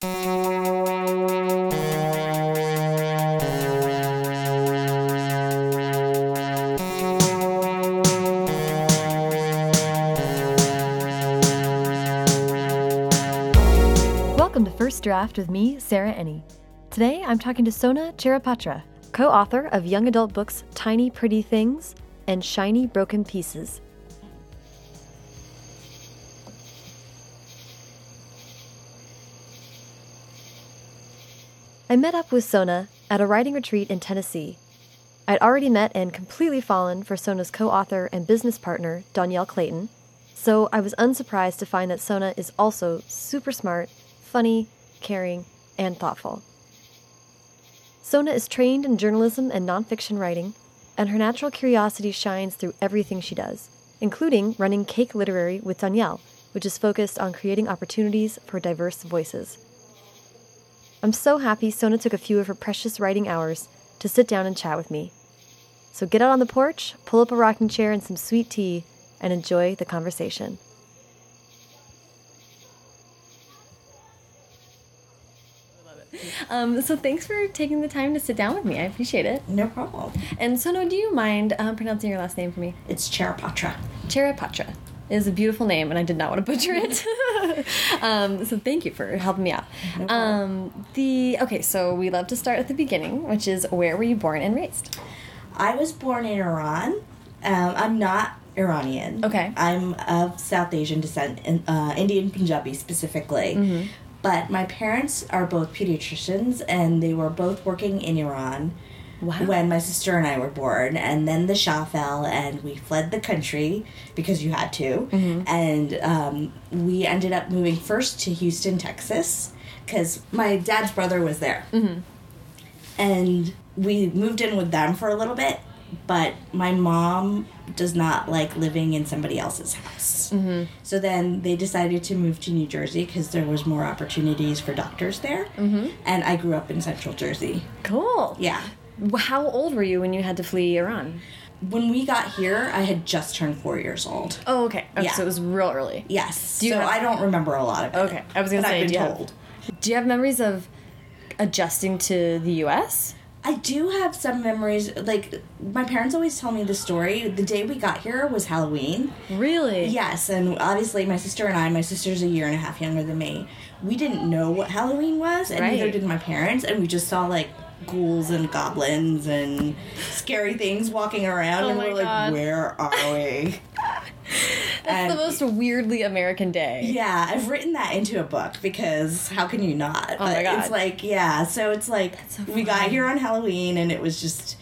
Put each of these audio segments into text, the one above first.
Welcome to First Draft with me, Sarah Enni. Today I'm talking to Sona Charaipotra, co author of young adult books Tiny Pretty Things and Shiny Broken Pieces. I met up with Sona at a writing retreat in Tennessee. I'd already met and completely fallen for Sona's co author and business partner, Dhonielle Clayton, so I was unsurprised to find that Sona is also super smart, funny, caring, and thoughtful. Sona is trained in journalism and nonfiction writing, and her natural curiosity shines through everything she does, including running Cake Literary with Dhonielle, which is focused on creating opportunities for diverse voices. I'm so happy Sona took a few of her precious writing hours to sit down and chat with me. So get out on the porch, pull up a rocking chair and some sweet tea, and enjoy the conversation. Um, so thanks for taking the time to sit down with me. I appreciate it. No problem. And Sona, do you mind um, pronouncing your last name for me? It's Charaipotra. Charaipotra is a beautiful name, and I did not want to butcher it. um, so thank you for helping me out. No um, the okay, so we love to start at the beginning, which is where were you born and raised? I was born in Iran. Um, I'm not Iranian. Okay. I'm of South Asian descent, in, uh, Indian Punjabi specifically. Mm-hmm. But my parents are both pediatricians, and they were both working in Iran Wow. when my sister and I were born. And then the Shah fell, and we fled the country because you had to. Mm-hmm. And um, we ended up moving first to Houston, Texas, because my dad's brother was there. Mm-hmm. And we moved in with them for a little bit, but my mom does not like living in somebody else's house. Mm-hmm. So then they decided to move to New Jersey because there was more opportunities for doctors there. Mm-hmm. And I grew up in Central Jersey. Cool. Yeah. How old were you when you had to flee Iran? When we got here, I had just turned four years old. Oh, okay. okay Yeah. So it was real early. Yes. Do you so have- I don't remember a lot of it. Okay. I was gonna say, I've do been you have- told. Do you have memories of adjusting to the U.S.? I do have some memories. Like my parents always tell me the story. The day we got here was Halloween. Really? Yes, and obviously my sister and I, my sister's a year and a half younger than me. We didn't know what Halloween was, and neither did my parents, and we just saw like ghouls and goblins and scary things walking around, Oh and we're like, God. where are we? That's And- the most weirdly American day. Yeah, I've written that into a book because how can you not? Oh my God. It's like, yeah, so it's like so we got here on Halloween and it was just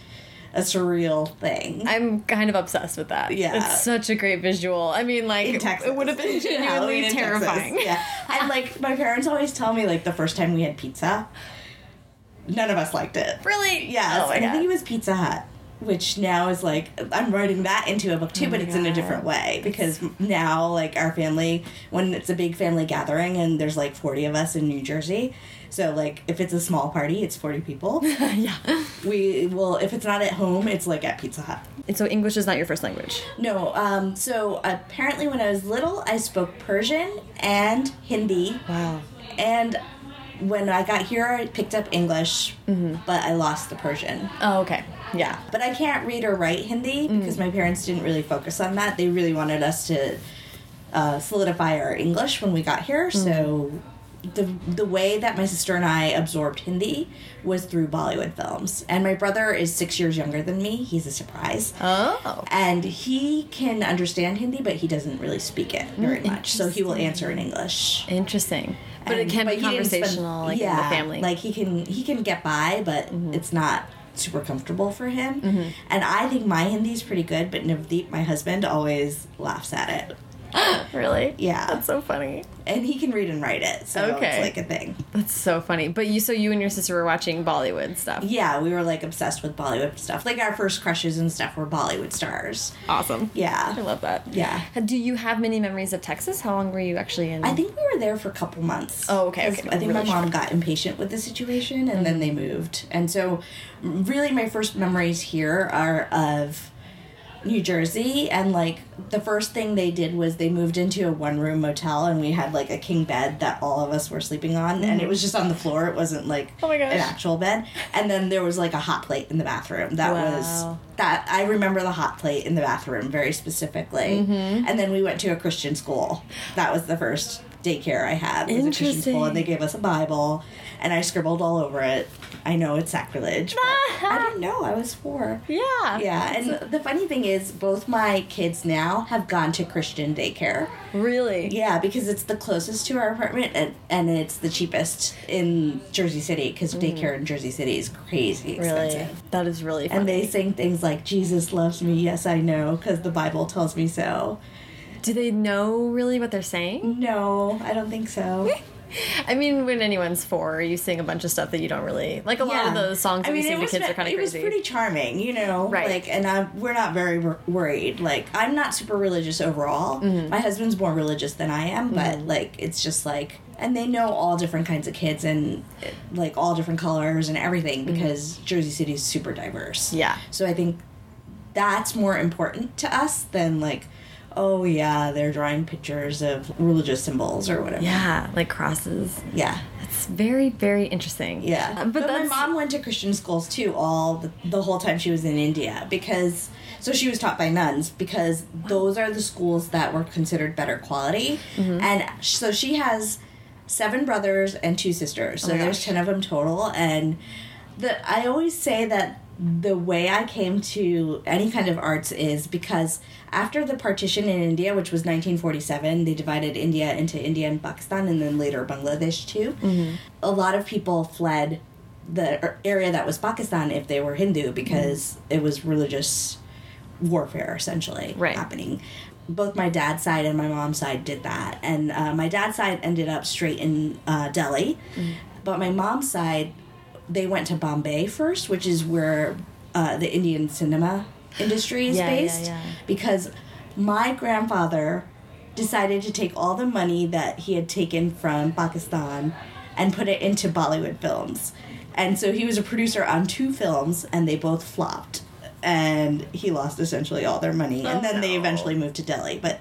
a surreal thing. I'm kind of obsessed with that. Yeah. It's such a great visual. I mean, like, it would have been genuinely terrifying. Yeah. And like my parents always tell me like the first time we had pizza, none of us liked it. Really? Yes. Oh and I think it was Pizza Hut. Which now is like I'm writing that into a book too, Oh but it's in a different way because now like our family when it's a big family gathering and there's like 40 of us in New Jersey, so like if it's a small party, it's 40 people. yeah. we will if it's not at home, it's like at Pizza Hut. And so English is not your first language. No, um, so apparently when I was little, I spoke Persian and Hindi, Wow. and when I got here, I picked up English, mm-hmm. but I lost the Persian. Oh, okay. Yeah. But I can't read or write Hindi mm. because my parents didn't really focus on that. They really wanted us to uh, solidify our English when we got here. So mm-hmm. The the way that my sister and I absorbed Hindi was through Bollywood films. And my brother is six years younger than me. He's a surprise. Oh. And he can understand Hindi, but he doesn't really speak it very much. So he will answer in English. Interesting. But it And- can be he didn't spend- conversational, like in the yeah, family. Like he can he can get by, but it's not super comfortable for him. Mm-hmm. And I think my Hindi is pretty good, but Navdeep, my husband, always laughs at it. really? Yeah. That's so funny. And he can read and write it, so Okay. it's like a thing. That's so funny. But you, so you and your sister were watching Bollywood stuff. Yeah, we were like obsessed with Bollywood stuff. Like our first crushes and stuff were Bollywood stars. Awesome. Yeah. I love that. Yeah. Do you have many memories of Texas? How long were you actually in? I think we were there for a couple months. Oh, okay, okay. I think Really my mom short. got impatient with the situation and Mm-hmm. then they moved. And so, really, my first memories here are of New Jersey, and like the first thing they did was they moved into a one room motel, and we had like a king bed that all of us were sleeping on, and it was just on the floor. It wasn't like Mm-hmm. Oh my gosh. an actual bed. And then there was like a hot plate in the bathroom. That Wow. was that I remember the hot plate in the bathroom very specifically. Mm-hmm. And then we went to a Christian school. That was the first daycare I had. Was a Christian school, and they gave us a Bible, and I scribbled all over it. I know it's sacrilege, but I didn't know. I was four. Yeah. Yeah, and the funny thing is, both my kids now have gone to Christian daycare. Really? Yeah, because it's the closest to our apartment, and, and it's the cheapest in Jersey City. Because daycare in Jersey City is crazy Mm. Really? That is really funny. And they sing things like "Jesus loves me, yes I know," because the Bible tells me so. Do they know really what they're saying? No, I don't think so. I mean, when anyone's four, you sing a bunch of stuff that you don't really like. A lot of those songs that I we mean, sing it to kids are kind of crazy. It was pretty charming, you know. Right. Like, and I, we're not very wor- worried. Like, I'm not super religious overall. Mm-hmm. My husband's more religious than I am, but like, it's just like, and they know all different kinds of kids and like all different colors and everything because Jersey City is super diverse. Mm-hmm. Yeah. So I think that's more important to us than like, oh yeah, they're drawing pictures of religious symbols or whatever. yeah, like crosses. Yeah. It's very, very interesting. Yeah, Uh, but, but, my mom went to Christian schools too all the, the whole time she was in India because so she was taught by nuns because those are the schools that were considered better quality, Mm-hmm. and so she has seven brothers and two sisters, so Oh there's gosh. ten of them total, and the I always say that the way I came to any kind of arts is because after the partition in India, which was 1947, they divided India into India and Pakistan, and then later Bangladesh too. Mm-hmm. A lot of people fled the er- area that was Pakistan if they were Hindu because it was religious warfare essentially Right. happening. Both my dad's side and my mom's side did that, and uh, my dad's side ended up straight in uh, Delhi, Mm. but my mom's side they went to Bombay first, which is where uh, the Indian cinema industry is Yeah, yeah, based. yeah. Because my grandfather decided to take all the money that he had taken from Pakistan and put it into Bollywood films. And so he was a producer on two films, and they both flopped. And he lost essentially all their money. Oh, and then they eventually moved to Delhi. But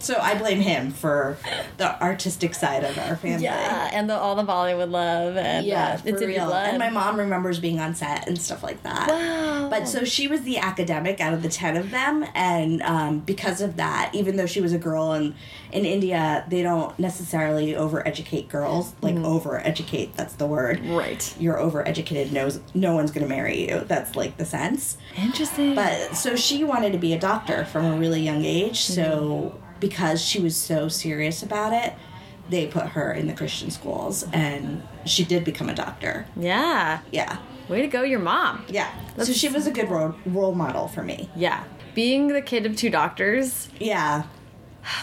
so I blame him for the artistic side of our family. yeah, and the, all the Bollywood love and Yeah, uh, it's in real. blood. And my mom remembers being on set and stuff like that. Wow. But so she was the academic out of the ten of them, and um, because of that, even though she was a girl, and in India they don't necessarily overeducate girls. Like overeducate, that's the word. Right. You're overeducated. Knows no one's gonna marry you. That's like the sense. Interesting. But so she wanted to be a doctor from a really young age. So Mm-hmm. Because she was so serious about it, they put her in the Christian schools, and she did become a doctor. yeah. Yeah, Way to go, your mom. yeah. so she was a good role role model for me. Yeah. Being the kid of two doctors. Yeah.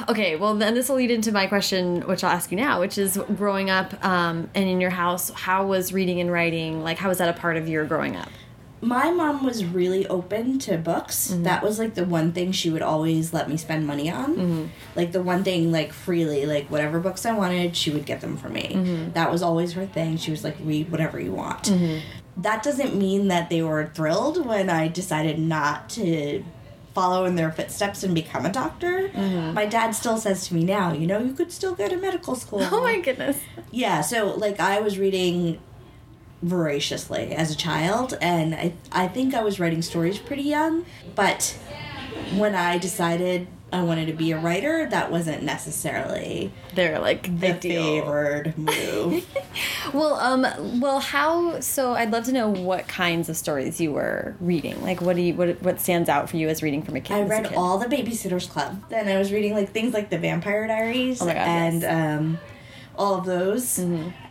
Okay, well, then this will lead into my question, which I'll ask you now, which is growing up um, and in your house, how was reading and writing? Like, how was that a part of your growing up? My mom was really open to books. Mm-hmm. That was like the one thing she would always let me spend money on. Mm-hmm. Like the one thing, like freely, like whatever books I wanted, she would get them for me. Mm-hmm. That was always her thing. She was like, read whatever you want. That doesn't mean that they were thrilled when I decided not to follow in their footsteps and become a doctor. My dad still says to me now, you know, you could still go to medical school. Oh my goodness. Yeah, so like I was reading voraciously as a child, and I I think I was writing stories pretty young. But when I decided I wanted to be a writer, that wasn't necessarily They're like the favored move. Well, um, well, how? So, I'd love to know what kinds of stories you were reading. Like, what do you, what, what stands out for you as reading from a kid? I read kid? all the Babysitters Club. Then I was reading like things like the Vampire Diaries Oh God, and yes. Um, all of those.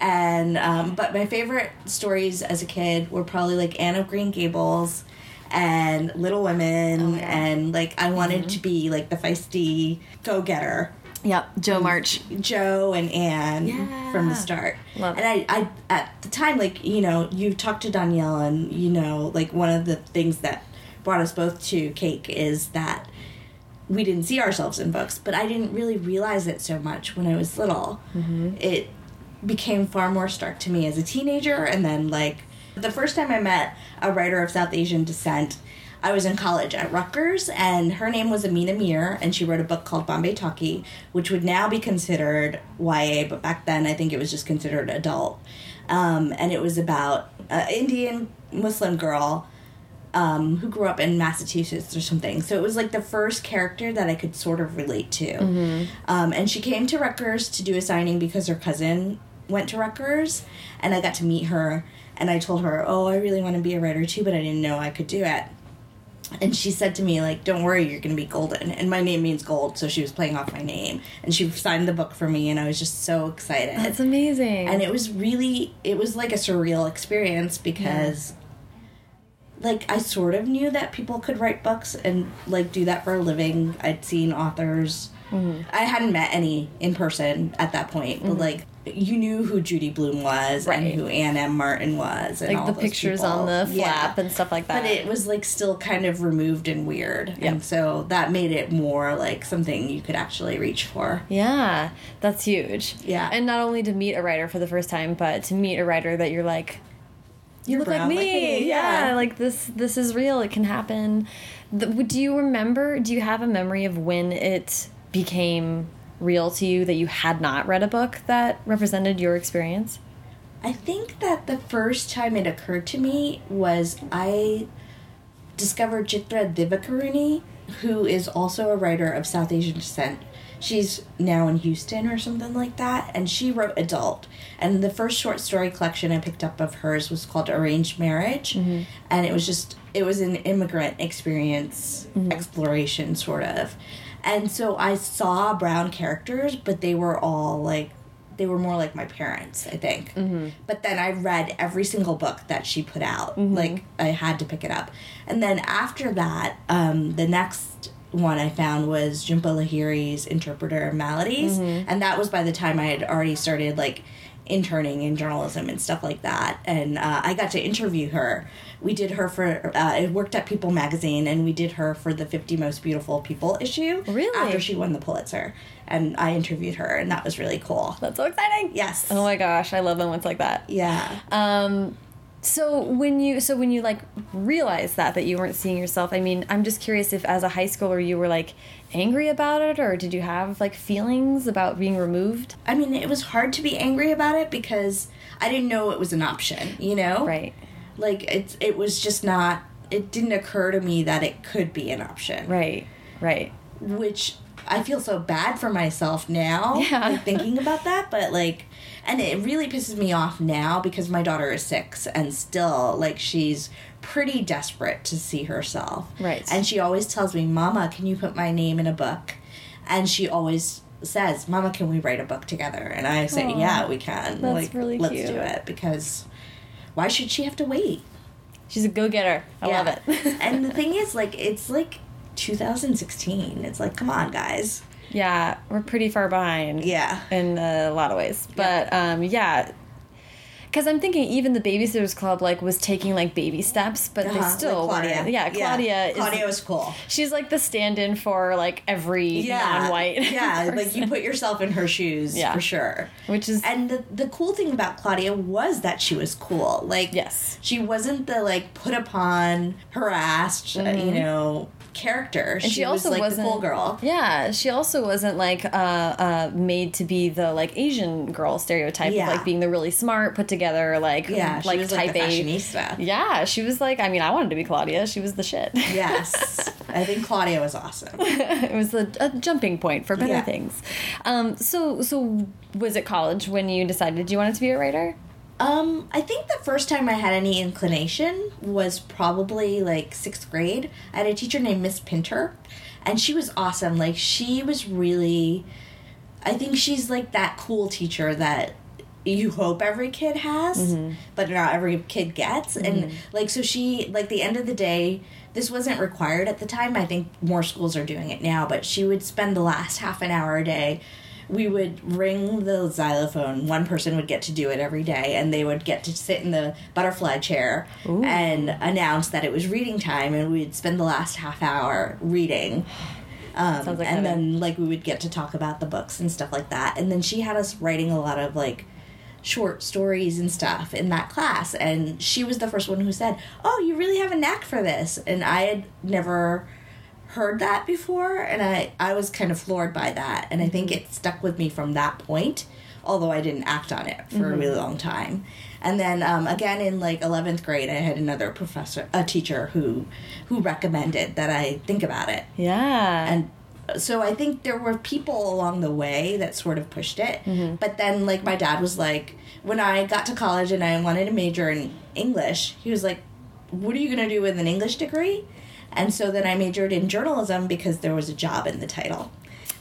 And um, but my favorite stories as a kid were probably like Anne of Green Gables and Little Women Oh. Mm-hmm. and like I wanted to be like the feisty go getter. Yep, Jo March. Jo and Anne from the start. Love and I, I at the time like you know you talked to Dhonielle and you know like one of the things that brought us both to Cake is that we didn't see ourselves in books, but I didn't really realize it so much when I was little. It became far more stark to me as a teenager, and then like the first time I met a writer of South Asian descent. I was in college at Rutgers, and her name was Ameena Meer, and she wrote a book called Bombay Talkie, which would now be considered YA, but back then I think it was just considered adult. Um, and it was about an Indian Muslim girl um, who grew up in Massachusetts or something. So it was like the first character that I could sort of relate to. Um, and she came to Rutgers to do a signing because her cousin went to Rutgers, and I got to meet her. And I told her, "Oh, I really want to be a writer too, but I didn't know I could do it." And she said to me, like, "Don't worry, you're going to be golden." And my name means gold, so she was playing off my name, and she signed the book for me, and I was just so excited That's amazing. and it was really it was like a surreal experience because like i sort of knew that people could write books and like do that for a living i'd seen authors Mm-hmm. i hadn't met any in person at that point but like you knew who judy blume was Right. and who anne m martin was and like all the pictures people. on the Yeah. flap and stuff like that. But it was like still kind of removed and weird. Yep. And so that made it more like something you could actually reach for. yeah, that's huge. Yeah. And not only to meet a writer for the first time, but to meet a writer that you're like, you look like me. like me, Yeah. yeah. like this. This is real. It can happen. The, do you remember? Do you have a memory of when it became real to you that you had not read a book that represented your experience? I think that the first time it occurred to me was I discovered Chitra Divakaruni, who is also a writer of South Asian descent. She's now in Houston or something like that, and she wrote adult. And the first short story collection I picked up of hers was called Arranged Marriage, mm-hmm. and it was just it was an immigrant experience mm-hmm. exploration sort of. And so I saw brown characters, but they were all like they were more like my parents, I think. Mm-hmm. But then I read every single book that she put out. Like I had to pick it up. And then after that, um, the next one I found was Jhumpa Lahiri's Interpreter of Maladies, and that was by the time I had already started like interning in journalism and stuff like that. And uh, I got to interview her. We did her for uh, I worked at People magazine, and we did her for the 50 Most Beautiful People issue. Really? After she won the Pulitzer, and I interviewed her, and that was really cool. That's so exciting. Yes. Oh my gosh, I love moments like that. Yeah. Um, so when you so when you like realized that that you weren't seeing yourself, I mean, I'm just curious if as a high schooler you were like angry about it, or did you have like feelings about being removed? I mean, it was hard to be angry about it because I didn't know it was an option, you know? Right. Like, it's it was just not, it didn't occur to me that it could be an option. Right. Right. Which I feel so bad for myself now, Yeah. like, thinking about that, but like, and it really pisses me off now because my daughter is six and still, like, she's pretty desperate to see herself. Right. And she always tells me, Mama, can you put my name in a book? And she always says, Mama, can we write a book together? And I say, Aw. Yeah, we can. That's like, really let's cute. do it because why should she have to wait? She's a go getter. I love it. and the thing is, like, it's like 2016. It's like, come on, guys. Yeah, we're pretty far behind. Yeah. in a lot of ways. But um, yeah, because I'm thinking even the Babysitters Club like was taking like baby steps, but they Uh-huh, still like weren't- Yeah, Claudia. Is, Claudia was cool. She's like the stand-in for like every Yeah, non-white. Yeah, like you put yourself in her shoes Yeah. for sure. which is And the the cool thing about Claudia was that she was cool. Like Yes. she wasn't the like put upon, harassed, uh, you know, character. And she, was also like wasn't the cool girl. Yeah, she also wasn't like uh, uh, made to be the like Asian girl stereotype Yeah. of like being the really smart, put together, like Yeah, she like was type like A. Yeah, she was like. I mean, I wanted to be Claudia. She was the shit. Yes, I think Claudia was awesome. it was a, a jumping point for better Yeah. things. Um, so, so was it college when you decided you wanted to be a writer? Um, I think the first time I had any inclination was probably like sixth grade. I had a teacher named Miss Pinter, and she was awesome. Like she was really, I think she's like that cool teacher that you hope every kid has, but not every kid gets. And like so, she like the end of the day. This wasn't required at the time. I think more schools are doing it now, but she would spend the last half an hour a day we would ring the xylophone. One person would get to do it every day, and they would get to sit in the butterfly chair and announce that it was reading time, and we'd spend the last half hour reading. Um, like and heaven. then, like, we would get to talk about the books and stuff like that. And then she had us writing a lot of like short stories and stuff in that class and she was the first one who said oh you really have a knack for this and i had never heard that before and i i was kind of floored by that and i think mm-hmm. it stuck with me from that point although i didn't act on it for a really mm-hmm. long time and then um, again in like 11th grade i had another professor a teacher who who recommended that i think about it Yeah. and so I think there were people along the way that sort of pushed it. Mm-hmm. But then, like, my dad was like, when I got to college and I wanted to major in English, he was like, What are you going to do with an English degree? And so then I majored in journalism because there was a job in the title.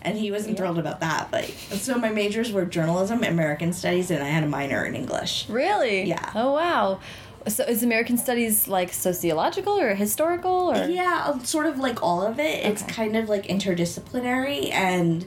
And he wasn't thrilled about that. But so my majors were journalism, American studies, and I had a minor in English. really? Yeah. Oh wow. So is American Studies like sociological or historical or? Yeah, sort of like all of it. It's kind of like interdisciplinary and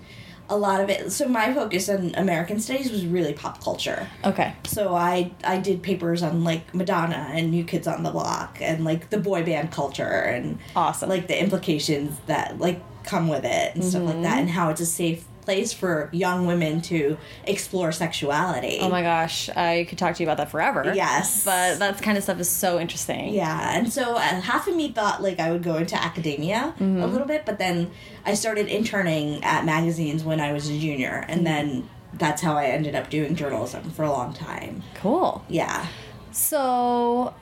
a lot of it. So my focus on American studies was really pop culture. Okay. So I I did papers on like Madonna and New Kids on the Block and like the boy band culture and Awesome. like the implications that like come with it and stuff like Mm-hmm. that and how it's a safe place for young women to explore sexuality. Oh my gosh, I could talk to you about that forever. Yes. But that kind of stuff is so interesting. Yeah, and so uh, half of me thought like I would go into academia Mm-hmm. a little bit, but then I started interning at magazines when I was a junior, Mm-hmm. and then that's how I ended up doing journalism for a long time. Cool. Yeah. So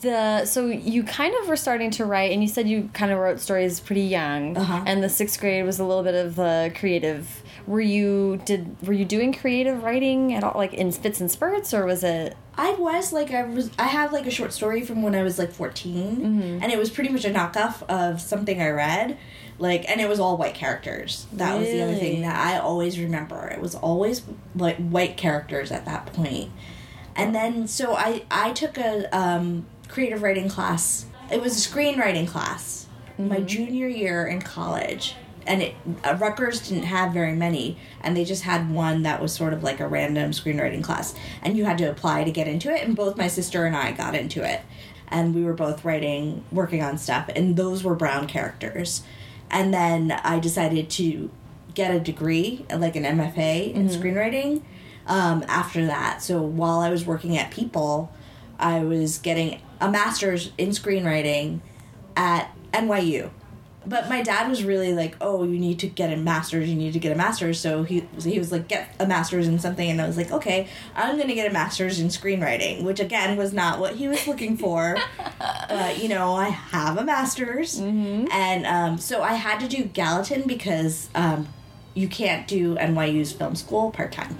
the so you kind of were starting to write and you said you kind of wrote stories pretty young Uh-huh. and the sixth grade was a little bit of the creative were you did were you doing creative writing at all like in spits and spurts or was it I was like I was I have like a short story from when I was like 14 Mm-hmm. and it was pretty much a knockoff of something I read like and it was all white characters. That was the other thing that I always remember. It was always like white characters at that. And then so I I took a um creative writing class. It was a screenwriting class my junior year in college. And it uh, Rutgers didn't have very many, and they just had one that was sort of like a random screenwriting class, and you had to apply to get into it. And both my sister and I got into it, and we were both writing, working on stuff, and those were brown characters. And then I decided to get a degree, like an MFA in screenwriting, um, after that. So while I was working at People, I was getting a master's in screenwriting at NYU. But my dad was really like, "Oh, you need to get a master's. You need to get a master's." So he he was like, "Get a master's in something," and I was like, "Okay, I'm gonna get a master's in screenwriting," which again was not what he was looking for. but you know, I have a master's, and um, so I had to do Gallatin because um, you can't do NYU's film school part time,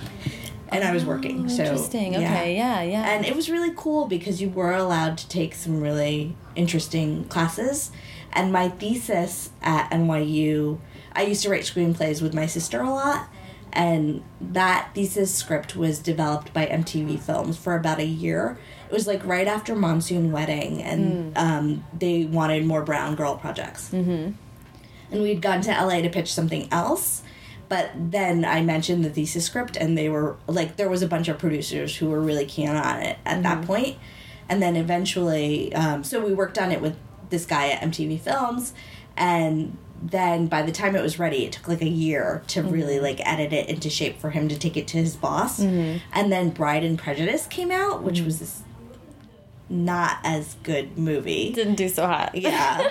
and I was working. So interesting yeah. okay yeah yeah And it was really cool because you were allowed to take some really interesting classes. And my thesis at NYU, I used to write screenplays with my sister a lot. And that thesis script was developed by MTV Films for about a year. It was like right after Monsoon Wedding, and um, they wanted more brown girl projects. Mm-hmm. And we'd gone to LA to pitch something else. But then I mentioned the thesis script, and they were like, there was a bunch of producers who were really keen on it at that mm-hmm. point. And then eventually, um, so we worked on it with this guy at MTV Films, and then by the time it was ready, it took like a year to mm-hmm. really like edit it into shape for him to take it to his boss. Mm-hmm. And then Bride and Prejudice came out, which was this not as good movie. Didn't do so hot. Yeah.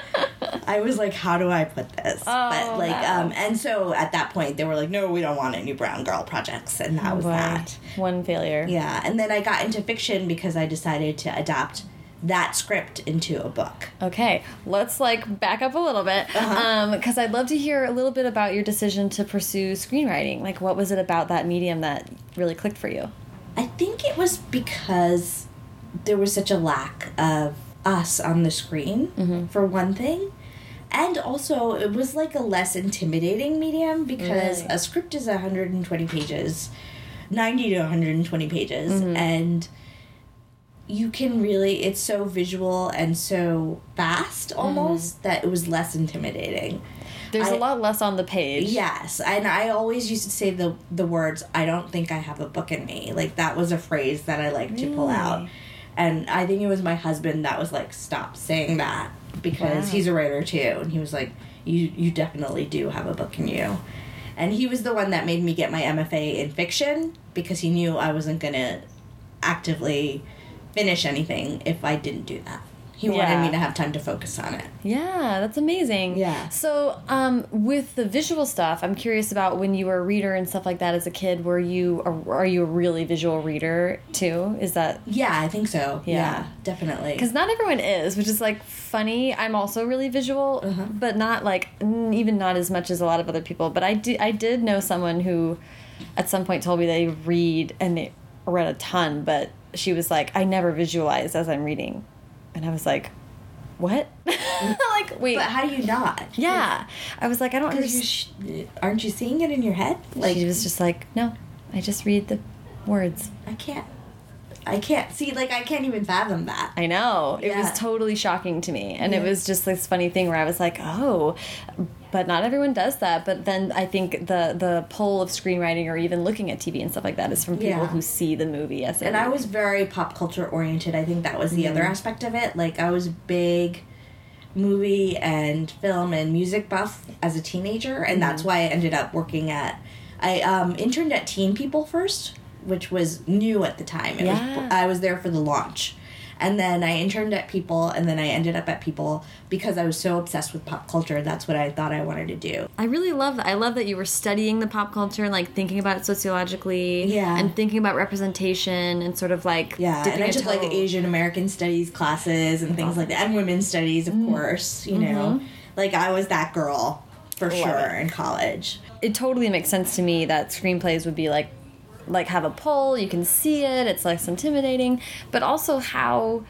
I was like how do i put this? But Oh, like no. um and so at that point they were like no we don't want any brown girl projects. And that was Boy, that. One failure. Yeah. And then i got into fiction because i decided to adapt that script into a book. Okay, let's like back up a little bit. Uh-huh. because I'd love to hear a little bit about your decision to pursue screenwriting. Like, what was it about that medium that really clicked for you? i think it was because there was such a lack of us on the screen Mm-hmm. for one thing and also it was like a less intimidating medium because Really? a script is 120 pages 90 to 120 pages Mm-hmm. and you can really it's so visual and so fast Mm-hmm. almost that it was less intimidating There's a a lot less on the page. Yes, and I always used to say the the words "I don't think I have a book in me." Like that was a phrase that I like to pull out? And I think it was my husband that was like, "Stop saying that," because Wow. he's a writer too, and he was like, "You you definitely do have a book in you," and he was the one that made me get my MFA in fiction because he knew I wasn't gonna actively finish anything if I didn't do that. He wanted me to have time to focus on it. Yeah, that's amazing. Yeah. So, um, with the visual stuff, I'm curious about when you were a reader and stuff like that as a kid. Were you a, are you a really visual reader too? Is that Yeah, I think so. Yeah. Yeah, definitely. because not everyone is, which is like funny. I'm also really visual, Uh-huh. but not like even not as much as a lot of other people. But I did I did know someone who, at some point, told me they read and they read a ton, but she was like, I never visualize as I'm reading, and I was like, what? like wait. But how do you not? Yeah, I was like, I don't understand. aren't you seeing it in your head? Like She was just like, no, I just read the words. I can't. I can't see. Like I can't even fathom that. I know. It was totally shocking to me. And it was just this funny thing where I was like, oh, but not everyone does that. But then I think the the pull of screenwriting or even looking at TV and stuff like that is from people Yeah. who see the movie as and I was very pop culture oriented. I think that was the Mm-hmm. other aspect of it. Like I was big movie and film and music buff as a teenager, and Mm-hmm. that's why I ended up working at. I um, interned at Teen People first, which was new at the time. It Yeah. was, I was there for the launch. And then I interned at People, and then I ended up at People because I was so obsessed with pop culture. That's what I thought I wanted to do. I really love that. I love that you were studying the pop culture and like thinking about it sociologically. Yeah. And thinking about representation and sort of like Yeah, and I took like Asian American studies classes and things like that, and women's studies, Mm-hmm. of course. You know, like I was that girl for Love sure it. in college. it totally makes sense to me that screenplays would be like like have a pull you can see it it's less intimidating but also how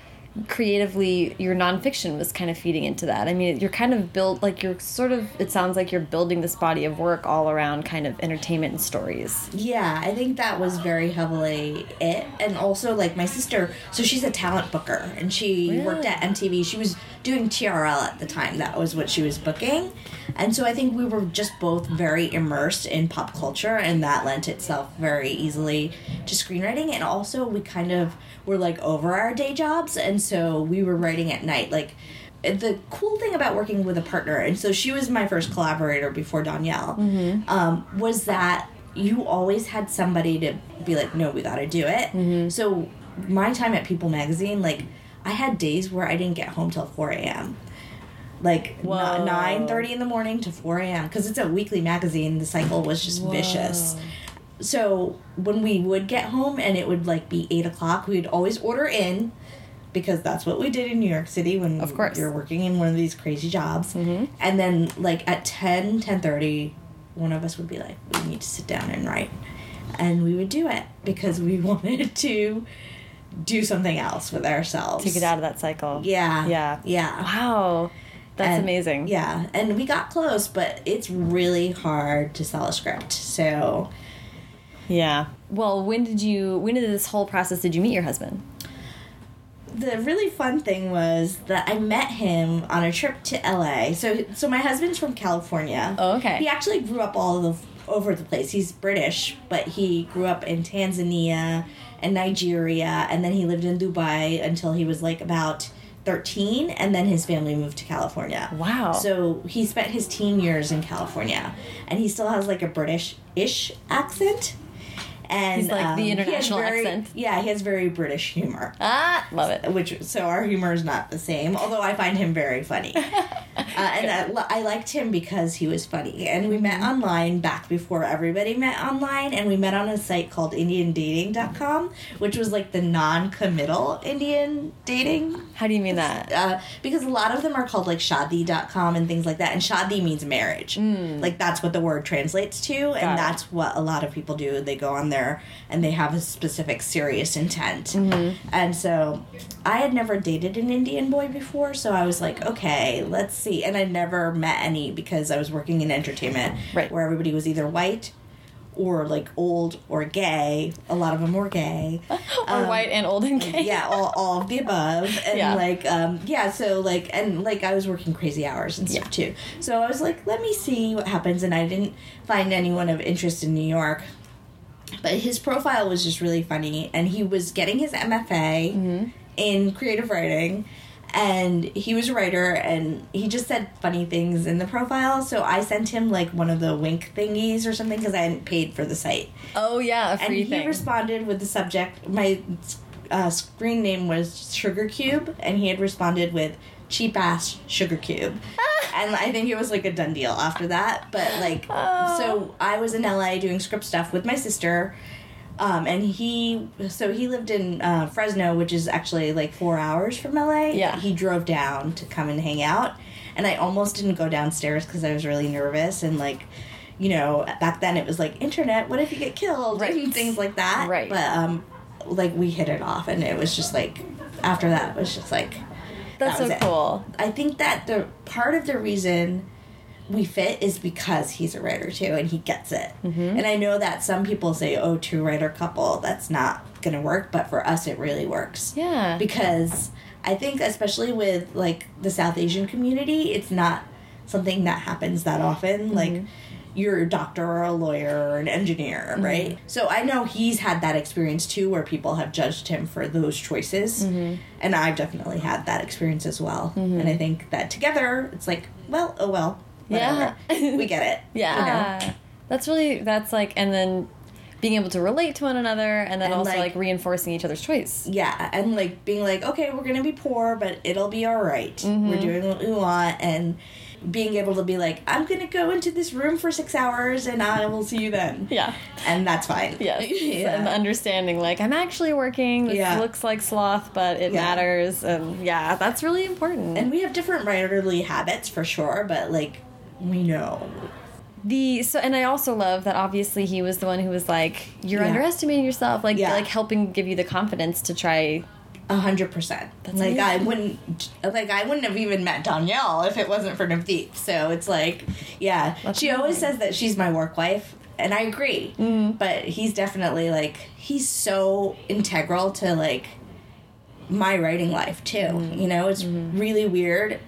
creatively your nonfiction was kind of feeding into that i mean you're kind of built like you're sort of it sounds like you're building this body of work all around kind of entertainment and stories Yeah, I think that was very heavily it, and also like my sister. So she's a talent booker, and she worked at MTV. She was doing TRL at the time. That was what she was booking, and so I think we were just both very immersed in pop culture, and that lent itself very easily to screenwriting. And also, we kind of were like over our day jobs, and so we were writing at night, like the cool thing about working with a partner, and so she was my first collaborator before Dhonielle, um, was that you always had somebody to be like, no, we got to do it. So my time at People Magazine, like I had days where I didn't get home till four a.m. Like Whoa. nine thirty in the morning to four a.m. because it's a weekly magazine. The cycle was just vicious. So when we would get home and it would like be eight o'clock, we would always order in because that's what we did in New York City when Of course. you're working in one of these crazy jobs. Mm-hmm. And then like at 10, 10.30, one of us would be like, we need to sit down and write. And we would do it because we wanted to do something else with ourselves. to get out of that cycle Yeah. Yeah. Yeah. wow that's And- amazing Yeah, and we got close, but it's really hard to sell a script. So yeah well when did you when did this whole process did you meet your husband the really fun thing was that I met him on a trip to LA. So so my husband's from California. Oh, okay. He actually grew up all of over the place. He's British, but he grew up in Tanzania and Nigeria and then he lived in Dubai until he was like about 13 and then his family moved to California. Wow. So he spent his teen years in California and he still has like a British-ish accent. And He's like the um, he has international very- accent. Yeah, he has very British humor ah love it which so our humor is not the same although i find him very funny uh, and I, I liked him because he was funny. And we met online back before everybody met online and we met on a site called indiandating.com which was like the non-committal indian dating how do you mean that? Uh, because a lot of them are called like shadi.com and things like that and shadi means marriage. Like that's what the word translates to Got and it. that's what a lot of people do. They go on there and they have a specific serious intent. And so i had never dated an indian boy before so i was like okay let's see and i never met any because i was working in entertainment Right. where everybody was either white or like old or gay. A lot of them were gay. Or white and old and gay. Um, yeah all, all of the above. And Yeah. like um yeah so like and like i was working crazy hours and stuff too. So i was like let me see what happens. And i didn't find anyone of interest in new york. But his profile was just really funny and he was getting his mfa Mm-hmm. in creative writing and he was a writer and he just said funny things in the profile so i sent him like one of the wink thingies or something because i hadn't paid for the site Oh yeah, a and he thing. responded with the subject my uh, screen name was sugar cube and he had responded with cheap ass sugar cube and i think it was like a done deal after that but like Oh. so i was in la doing script stuff with my sister um, and he so he lived in uh, fresno which is actually like four hours from la Yeah. he drove down to come and hang out and i almost didn't go downstairs because i was really nervous and like you know back then it was like internet what if you get killed Right. and things like that Right. but um like we hit it off and it was just like after that it was just like That's that was so it. cool. i think that the part of the reason we fit is because he's a writer too and he gets it. Mm-hmm. and i know that some people say oh two writer couple that's not gonna work but for us it really works. Yeah. because i think especially with like the south asian community it's not something that happens that often. Mm-hmm. Like you're a doctor or a lawyer or an engineer mm-hmm. right? So i know he's had that experience too where people have judged him for those choices. Mm-hmm. And i've definitely had that experience as well. And i think that together it's like well oh well whatever. Yeah. we get it yeah. you know? That's really that's like and then being able to relate to one another and then And, also like- like, reinforcing each other's choice. yeah and like being like okay we're gonna be poor but it'll be all right. Mm-hmm. we're doing what we want and being able to be like i'm gonna go into this room for six hours and i will see you then Yeah. and that's fine Yes. yeah. And understanding like I'm actually working. This Yeah. looks like sloth, but it Yeah. matters and yeah, that's really important. and we have different writerly habits for sure but like we know The so and I also love that obviously he was the one who was like you're Yeah. underestimating yourself like Yeah. like helping give you the confidence to try A hundred percent. That's Like I wouldn't, like I wouldn't have even met Dhonielle if it wasn't for Navdeep. So it's like, yeah, That's she always amazing. says that she's my work wife, and I agree. Mm-hmm. But he's definitely like he's so integral to like my writing life too. Mm-hmm. You know, it's really weird,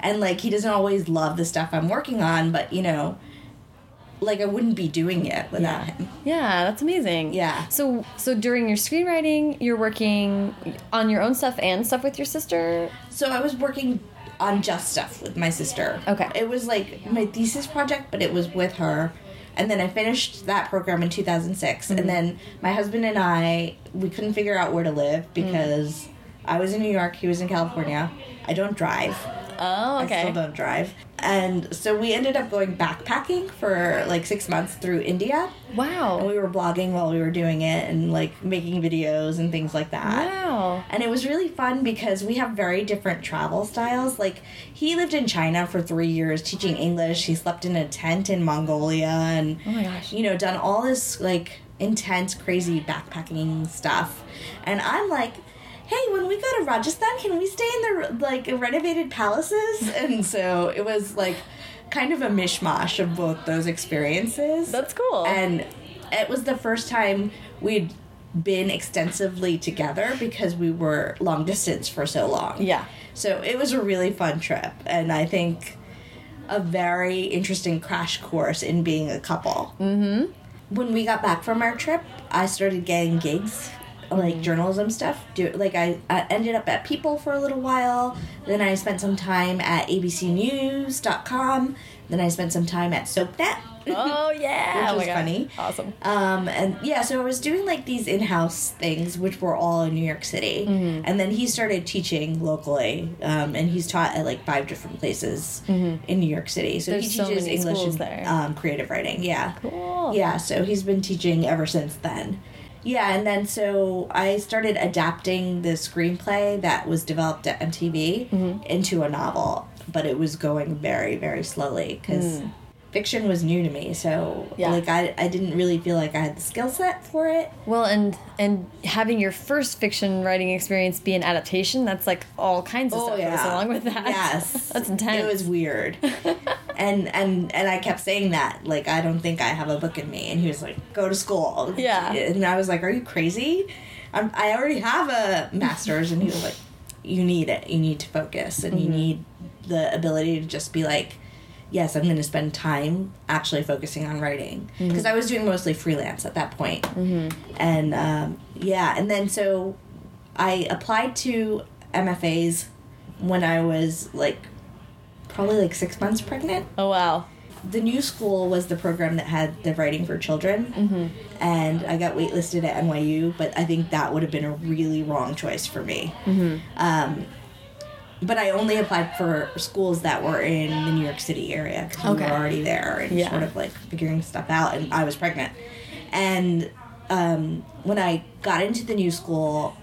and like he doesn't always love the stuff I'm working on, but you know, like I wouldn't be doing it without him. Yeah, that's amazing. Yeah. So so during your screenwriting, you're working on your own stuff and stuff with your sister. So I was working on just stuff with my sister. Okay. It was like my thesis project, but it was with her. And then I finished that program in 2006. Mm-hmm. And then my husband and I, we couldn't figure out where to live Mm. because I was in New York, he was in California. I don't drive. Oh, I still don't drive. And so we ended up going backpacking for like six months through India. Wow. And we were blogging while we were doing it and like making videos and things like that. Wow. And it was really fun because we have very different travel styles. Like, he lived in China for three years teaching English. He slept in a tent in Mongolia and, Oh my gosh. you know, done all this, like, intense, crazy backpacking stuff. And I'm like, hey, when we go to Rajasthan, can we stay in the, like, renovated palaces? And so it was, like, kind of a mishmash of both those experiences That's cool. and it was the first time we'd been extensively together because we were long distance for so long. yeah. So it was a really fun trip, and I think a very interesting crash course in being a couple. Mm-hmm. When we got back from our trip, I started getting gigs. Like journalism stuff, do like I, I ended up at People for a little while. Then I spent some time at ABCNews.com. Then I spent some time at SoapNet. Oh yeah. Which oh was funny. Awesome. Um, and yeah, so I was doing like these in house things, which were all in New York City. Mm-hmm. And then he started teaching locally, um, and he's taught at like five different places in New York City. So. There's he so teaches many English and there. Um, creative writing. Yeah. Cool. Yeah, so he's been teaching ever since then. Yeah, and then so I started adapting the screenplay that was developed at MTV Mm-hmm. into a novel, but it was going very, very slowly because fiction was new to me. So, Mm. Yeah. like, I, I didn't really feel like I had the skill set for it. Well, and and having your first fiction writing experience be an adaptation, that's like all kinds of stuff goes along with that. Yes, that's intense. It was weird, and and and I kept saying that like I don't think I have a book in me, and he was like, "Go to school." Yeah. and I was like, "Are you crazy? I'm, I already have a master's," and he was like, "You need it. You need to focus, and you Mm-hmm. need the ability to just be like." Yes, I'm going to spend time actually focusing on writing Mm-hmm. because I was doing mostly freelance at that point. and um, yeah, and then so I applied to MFAs when I was like probably like six months pregnant. Oh wow. The new school was the program that had the writing for children, Mm-hmm. and I got waitlisted at NYU. But I think that would have been a really wrong choice for me. Mm-hmm. Um, but I only applied for schools that were in the New York City area because we Okay. were already there and Yeah. sort of like figuring stuff out. And I was pregnant, and um, when I got into the new school,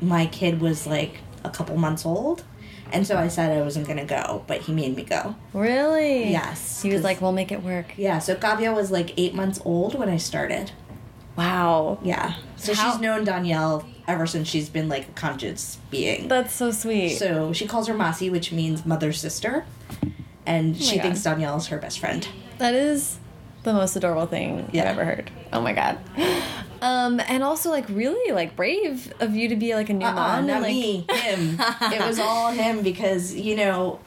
my kid was like a couple months old, and so I said I wasn't gonna go, but he made me go. Really? Yes, He was like, "We'll make it work." Yeah, so Gavia was like eight months old when I started. Wow. Yeah, so How- she's known Dhonielle ever since she's been like a conscious being. That's so sweet. So she calls her Masi, which means mother sister, and she Oh God. thinks Dhonielle is her best friend. that is the most adorable thing Yeah. I've ever heard. Oh my god. Um, and also like really like brave of you to be like a new Uh-uh, mom. not and, like, me, him. it was all him because you know,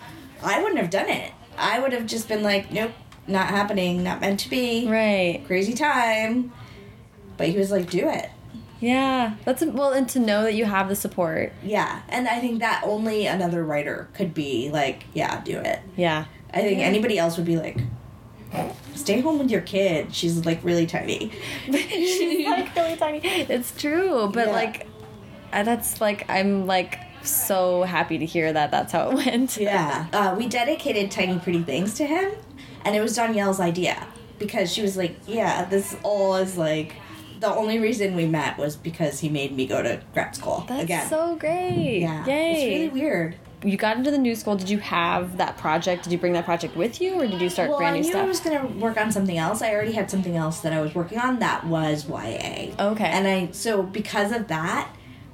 I wouldn't have done it. I would have just been like, nope, not happening, not meant to be, Right. crazy time. But he was like, do it. Yeah. That's well, and to know that you have the support. Yeah, and I think that only another writer could be like, yeah, do it. Yeah. I think Yeah. anybody else would be like, stay home with your kid. She's like really tiny. She's like really tiny. It's true, but Yeah. like, that's like I'm like so happy to hear that that's how it went. Yeah. Uh, we dedicated Tiny Pretty Things to him, and it was Dhonielle's idea because she was like, yeah, this all is like. The only reason we met was because he made me go to grad school That's again. so great. yeah, Yay. it's really weird. you got into the new school. Did you have that project? Did you bring that project with you, or did you start Well, brand I knew stuff? I was going to work on something else. I already had something else that I was working on that was YA. Okay. And I so because of that,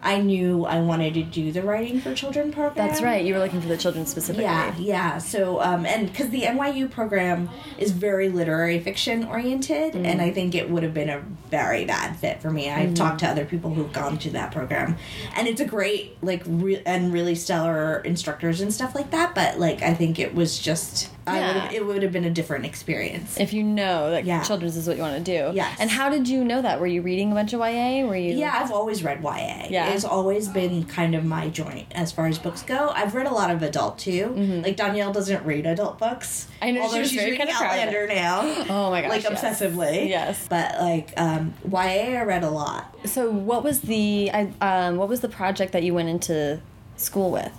I knew I wanted to do the writing for children program. That's right. You were looking for the children specifically. Yeah, yeah. So, um, and because the NYU program is very literary fiction oriented, Mm-hmm. and I think it would have been a very bad fit for me. I've talked to other people who've gone to that program, and it's a great, like, re- and really stellar instructors and stuff like that. But like, I think it was just, I Yeah. would have, it would have been a different experience. If you know that Yeah. children's is what you want to do. Yes. And how did you know that? Were you reading a bunch of YA? Were you? Yeah, I've always read YA. Yeah. It's always been kind of my joint as far as books go. I've read a lot of adult too. Like Dhonielle doesn't read adult books. I know, although she's very reading proud of Outlander now. Oh my gosh. like yes. obsessively. Yes. But like um, YA, I read a lot. So what was the I, um, what was the project that you went into school with?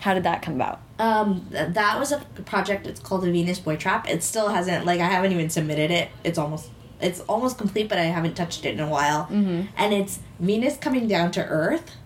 How did that come about? Um, that was a project. It's called the Venus Boy Trap. It still hasn't like I haven't even submitted it. It's almost it's almost complete, but I haven't touched it in a while. Mm-hmm. And it's Venus coming down to Earth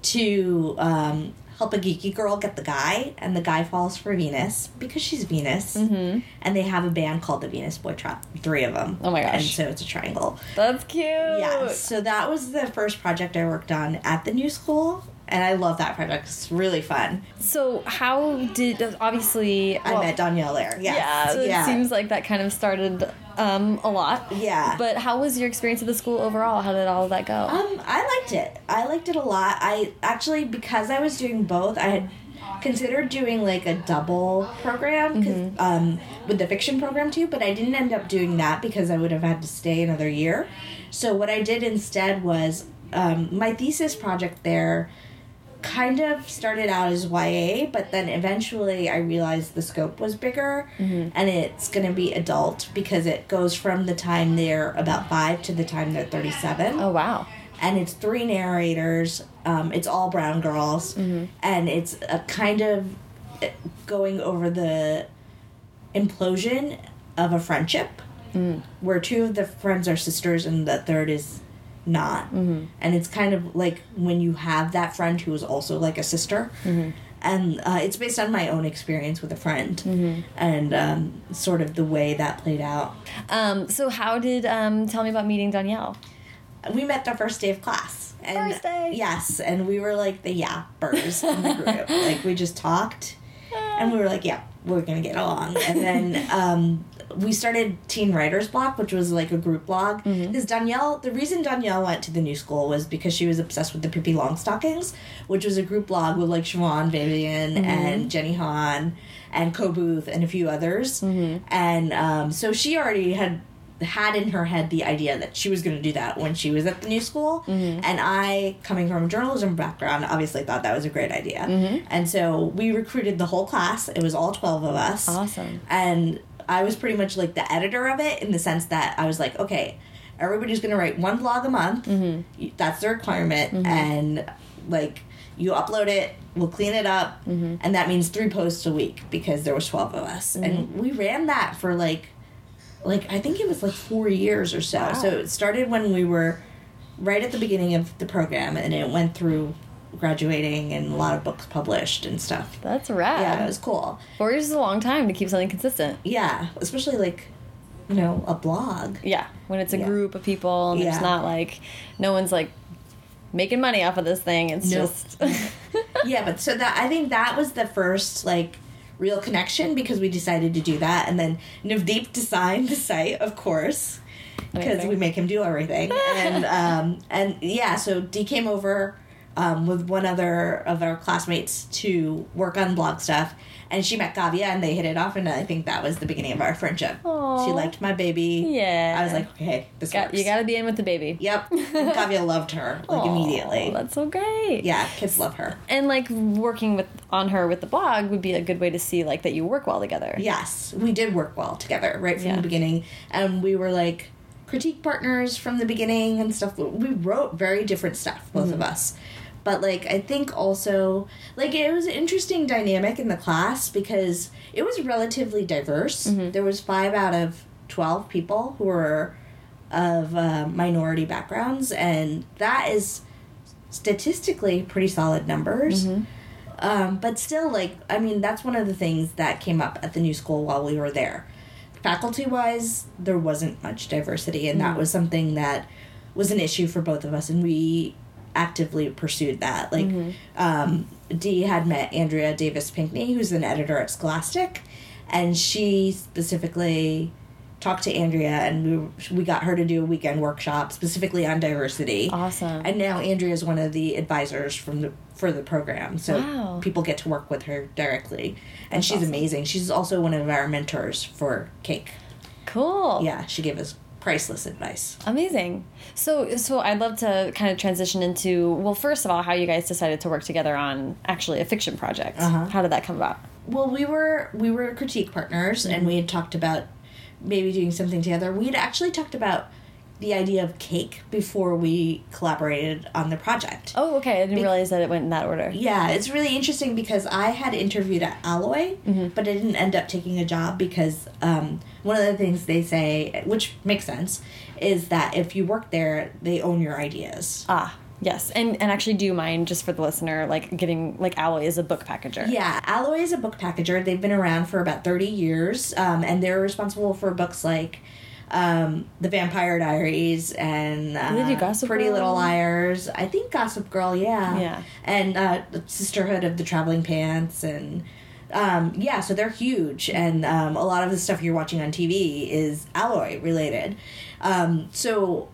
to um, help a geeky girl get the guy, and the guy falls for Venus because she's Venus. Mm-hmm. And they have a band called the Venus Boy Trap. Three of them. Oh my gosh. And so it's a triangle. That's cute. Yeah. So that was the first project I worked on at the new school. And I love that project. It's really fun. So how did obviously I well, met Dhonielle there. Yes. Yeah, so yeah. it seems like that kind of started um, a lot. Yeah. But how was your experience at the school overall? How did all of that go? Um, I liked it. I liked it a lot. I actually because I was doing both, I had considered doing like a double program 'cause, um, with the fiction program too, but I didn't end up doing that because I would have had to stay another year. So what I did instead was um, my thesis project there kind of started out as YA, but then eventually I realized the scope was bigger mm-hmm. and it's going to be adult because it goes from the time they're about five to the time they're 37 oh wow. and it's three narrators. Um, it's all brown girls, mm-hmm. and it's a kind of going over the implosion of a friendship, mm. where two of the friends are sisters and the third is not, and it's kind of like when you have that friend who is also like a sister. And uh, it's based on my own experience with a friend, and um, sort of the way that played out. Um, so how did um, tell me about meeting Dhonielle? we met the first day of class. And First day. Yes, and we were like the yappers in the group. like we just talked, and we were like, yeah, we're gonna get along. And then um, we started Teen Writers Block, which was like a group blog. Mm-hmm. Because Dhonielle, the reason Dhonielle went to the new school was because she was obsessed with the Pippi Longstockings, which was a group blog with like Siobhan Vivian mm-hmm. and Jenny Han and Coe Booth and a few others. Mm-hmm. And um, so she already had had in her head the idea that she was going to do that when she was at the new school. And I, coming from a journalism background, obviously thought that was a great idea. And so we recruited the whole class. It was all 12 of us. Awesome. And I was pretty much like the editor of it in the sense that I was like, okay, everybody's going to write one blog a month. Mm-hmm. That's the requirement. And like, you upload it, we'll clean it up, Mm-hmm. and that means three posts a week because there was 12 of us. Mm-hmm. And we ran that for like, like I think it was like four years or so. Wow. So it started when we were right at the beginning of the program, and it went through graduating and a lot of books published and stuff. That's rad. Yeah, it was cool. Four years is a long time to keep something consistent. Yeah, especially like, you know, a blog. Yeah, when it's a Yeah. group of people and there's Yeah. not like, no one's like making money off of this thing. It's Nope. just. yeah, but so that I think that was the first like real connection because we decided to do that, and then Navdeep designed the site, of course, because we make him do everything, and um, and yeah, so D came over um, with one other of our classmates to work on blog stuff. And she met Gavia and they hit it off, and I think that was the beginning of our friendship. Aw. She liked my baby. Yeah. I was like, okay, this got, works. you got to be in with the baby. Yep. Gavia loved her like Aw, immediately. That's so great. Yeah, kids love her. And like working with on her with the blog would be a good way to see like that you work well together. Yes, we did work well together right from Yeah. the beginning, and we were like critique partners from the beginning and stuff. We wrote very different stuff, both Mm-hmm. of us. But like, I think also like it was an interesting dynamic in the class because it was relatively diverse. Mm-hmm. There was five out of twelve people who were of uh, minority backgrounds, and that is statistically pretty solid numbers. Mm-hmm. Um, but still, like, I mean, that's one of the things that came up at the new school while we were there. Faculty wise, there wasn't much diversity, and that was something that was an issue for both of us, and we actively pursued that. Like, um, Dee had met Andrea Davis Pinkney, who's an editor at Scholastic, and she specifically talked to Andrea, and we, we got her to do a weekend workshop specifically on diversity. Awesome. And now Andrea is one of the advisors from the for the program, so Wow. people get to work with her directly, and That's she's awesome. amazing. She's also one of our mentors for Cake. cool. Yeah, she gave us priceless advice. Amazing. So, so I'd love to kind of transition into well, first of all, how you guys decided to work together on actually a fiction project. Uh-huh. How did that come about? Well, we were we were critique partners, and we had talked about maybe doing something together. We had actually talked about the idea of cake before we collaborated on the project. Oh, okay. I didn't realize that it went in that order. Yeah, it's really interesting because I had interviewed at Alloy, but I didn't end up taking a job because um, one of the things they say, which makes sense, is that if you work there, they own your ideas. Ah, yes. And and actually, do you mind just for the listener, like getting like Alloy is a book packager? Yeah, Alloy is a book packager. They've been around for about 30 years, um, and they're responsible for books like um, The Vampire Diaries and uh, Pretty Girl? Little Liars. I think Gossip Girl, yeah. Yeah. And uh, the Sisterhood of the Traveling Pants and. Um, yeah, so they're huge, and um, a lot of the stuff you're watching on TV is Alloy related. Um, so,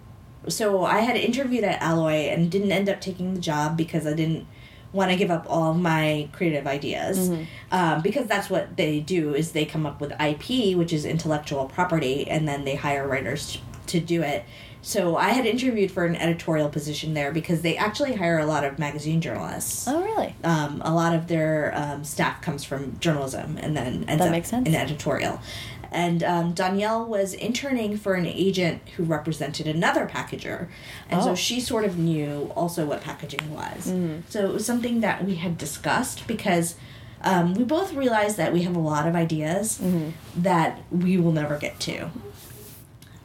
so I had interviewed at Alloy and didn't end up taking the job because I didn't want to give up all my creative ideas um, because that's what they do is they come up with ip which is intellectual property and then they hire writers to do it so i had interviewed for an editorial position there because they actually hire a lot of magazine journalists Oh, really? um, a lot of their um, staff comes from journalism and then ends That up makes sense. in editorial. And um, Dhonielle was interning for an agent who represented another packager. And Oh. so she sort of knew also what packaging was. So it was something that we had discussed because um, we both realized that we have a lot of ideas that we will never get to.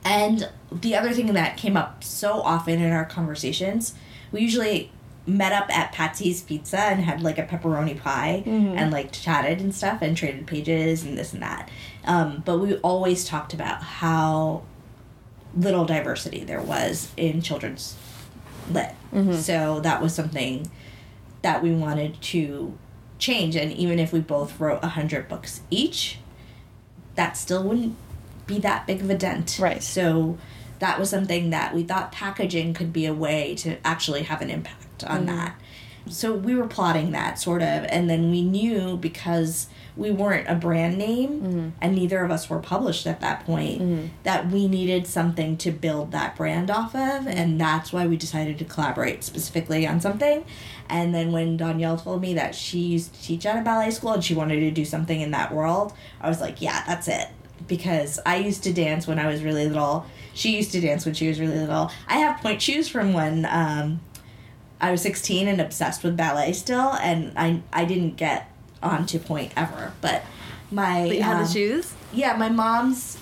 And the other thing that came up so often in our conversations, we usually met up at Patsy's Pizza and had like a pepperoni pie and like chatted and stuff and traded pages and this and that. Um, but we always talked about how little diversity there was in children's lit. So that was something that we wanted to change. And even if we both wrote 100 books each, that still wouldn't be that big of a dent. Right. So that was something that we thought packaging could be a way to actually have an impact on mm. that. So we were plotting that sort of, and then we knew because we weren't a brand name mm-hmm. and neither of us were published at that point mm-hmm. that we needed something to build that brand off of, and that's why we decided to collaborate specifically on something. And then when Dhonielle told me that she used to teach at a ballet school and she wanted to do something in that world, I was like, yeah, that's it. Because I used to dance when I was really little. She used to dance when she was really little. I have pointe shoes from when um, I was 16 and obsessed with ballet still, and I I didn't get onto pointe ever. But my But you had um, the shoes? yeah, my mom's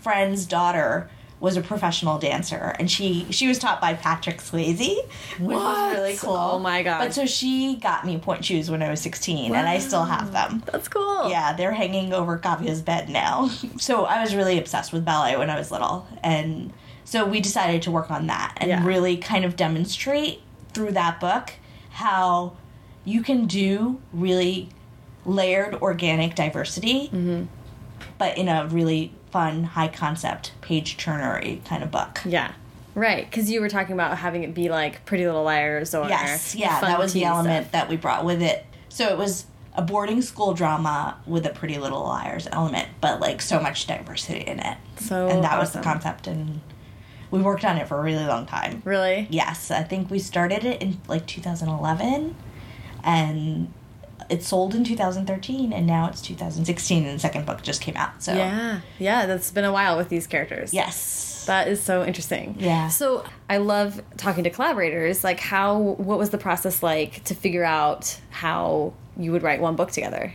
friend's daughter was a professional dancer, and she she was taught by Patrick Swayze, which What? was really cool. Oh my God. But so she got me pointe shoes when I was 16, and I still have them. That's cool. Yeah, they're hanging over Kavya's bed now. So I was really obsessed with ballet when I was little. And so we decided to work on that and Yeah. really kind of demonstrate through that book how you can do really layered organic diversity, Mm-hmm. but in a really fun, high concept, page turnery kind of book. Yeah. Right, because you were talking about having it be like Pretty Little Liars or Yes, yeah, that was the element stuff. that we brought with it. So it was a boarding school drama with a Pretty Little Liars element, but like so much diversity in it. So and that was the concept, and we worked on it for a really long time. Really? Yes, I think we started it in like 2011, and it sold in 2013, and now it's 2016, and the second book just came out. So Yeah. Yeah, that's been a while with these characters. yes, That is so interesting. Yeah. So I love talking to collaborators. Like, how, what was the process like to figure out how you would write one book together?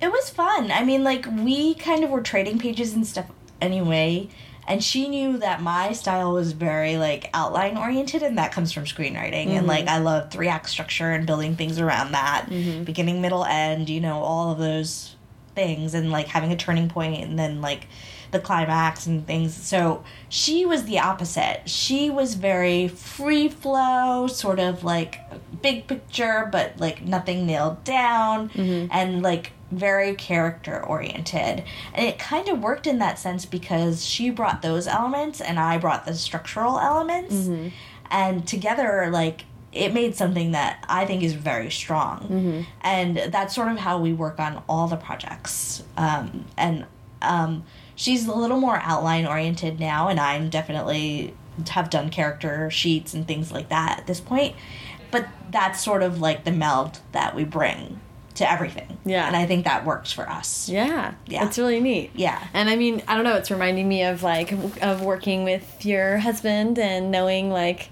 It was fun. I mean, like we kind of were trading pages and stuff anyway, and she knew that my style was very like outline oriented, and that comes from screenwriting. And like mm-hmm. I love three act structure and building things around that, mm-hmm. beginning, middle, end. You know, all of those things, and like having a turning point, and then like the climax and things. So she was the opposite. She was very free flow, sort of like big picture, but like nothing nailed down, mm-hmm. and like very character oriented. And it kind of worked in that sense because she brought those elements and I brought the structural elements. And together, like, it made something that I think is very strong. And that's sort of how we work on all the projects. Um, and um, she's a little more outline oriented now, and I'm definitely have done character sheets and things like that at this point. But that's sort of like the meld that we bring to everything. Yeah. And I think that works for us. Yeah. Yeah. It's really neat. Yeah. And I mean, I don't know, it's reminding me of like, of working with your husband and knowing like,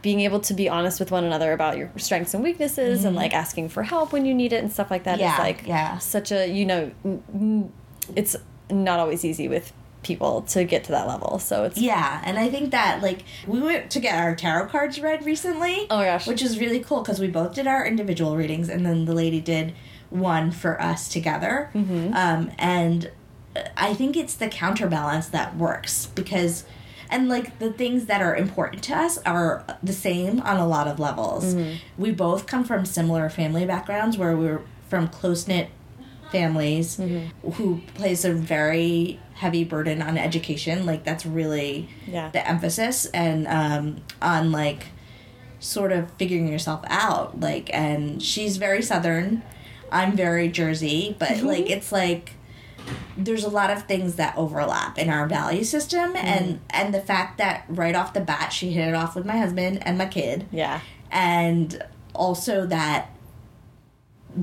being able to be honest with one another about your strengths and weaknesses and like asking for help when you need it and stuff like that is Mm-hmm. Yeah, like yeah. such a you know it's not always easy with people to get to that level so it's Yeah, and I think that like we went to get our tarot cards read recently. Oh my gosh. which is really cool because we both did our individual readings, and then the lady did one for us together. Mm-hmm. Um, and I think it's the counterbalance that works because, and like the things that are important to us are the same on a lot of levels. Mm-hmm. We both come from similar family backgrounds where we're from close knit families Mm-hmm. who place a very heavy burden on education like that's really Yeah. the emphasis and um, on like sort of figuring yourself out like and she's very southern i'm very jersey but mm-hmm. like it's like there's a lot of things that overlap in our value system mm-hmm. and and the fact that right off the bat she hit it off with my husband and my kid. Yeah. And also that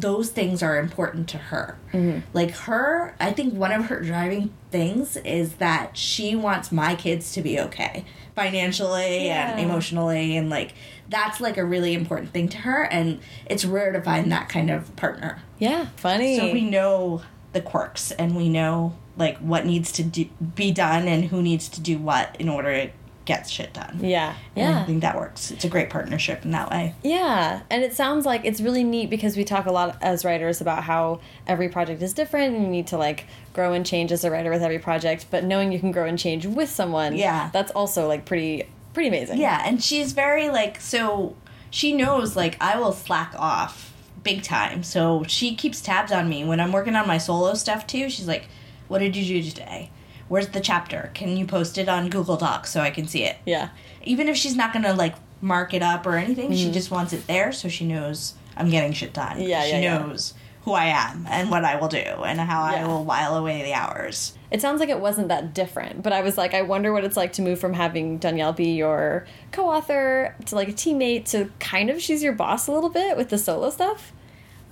those things are important to her. Mm-hmm. Like her, I think one of her driving things is that she wants my kids to be okay financially and emotionally and like that's like a really important thing to her and it's rare to find that kind of partner. yeah funny So we know the quirks and we know like what needs to do, be done and who needs to do what in order to get shit done. yeah And I think that works. It's a great partnership in that way. Yeah, and it sounds like it's really neat because we talk a lot as writers about how every project is different and you need to like grow and change as a writer with every project, but knowing you can grow and change with someone, Yeah. that's also like pretty pretty amazing. Yeah, and she's very like so she knows like I will slack off big time. So she keeps tabs on me when I'm working on my solo stuff too. She's like, "What did you do today? Where's the chapter? Can you post it on Google Docs so I can see it?" Yeah. Even if she's not going to like mark it up or anything. She just wants it there so she knows I'm getting shit done. Mm-hmm. Yeah, she yeah, yeah. knows who I am and what I will do and how Yeah. I will while away the hours. It sounds like it wasn't that different, but I was like, I wonder what it's like to move from having Dhonielle be your co-author to like a teammate to kind of she's your boss a little bit with the solo stuff.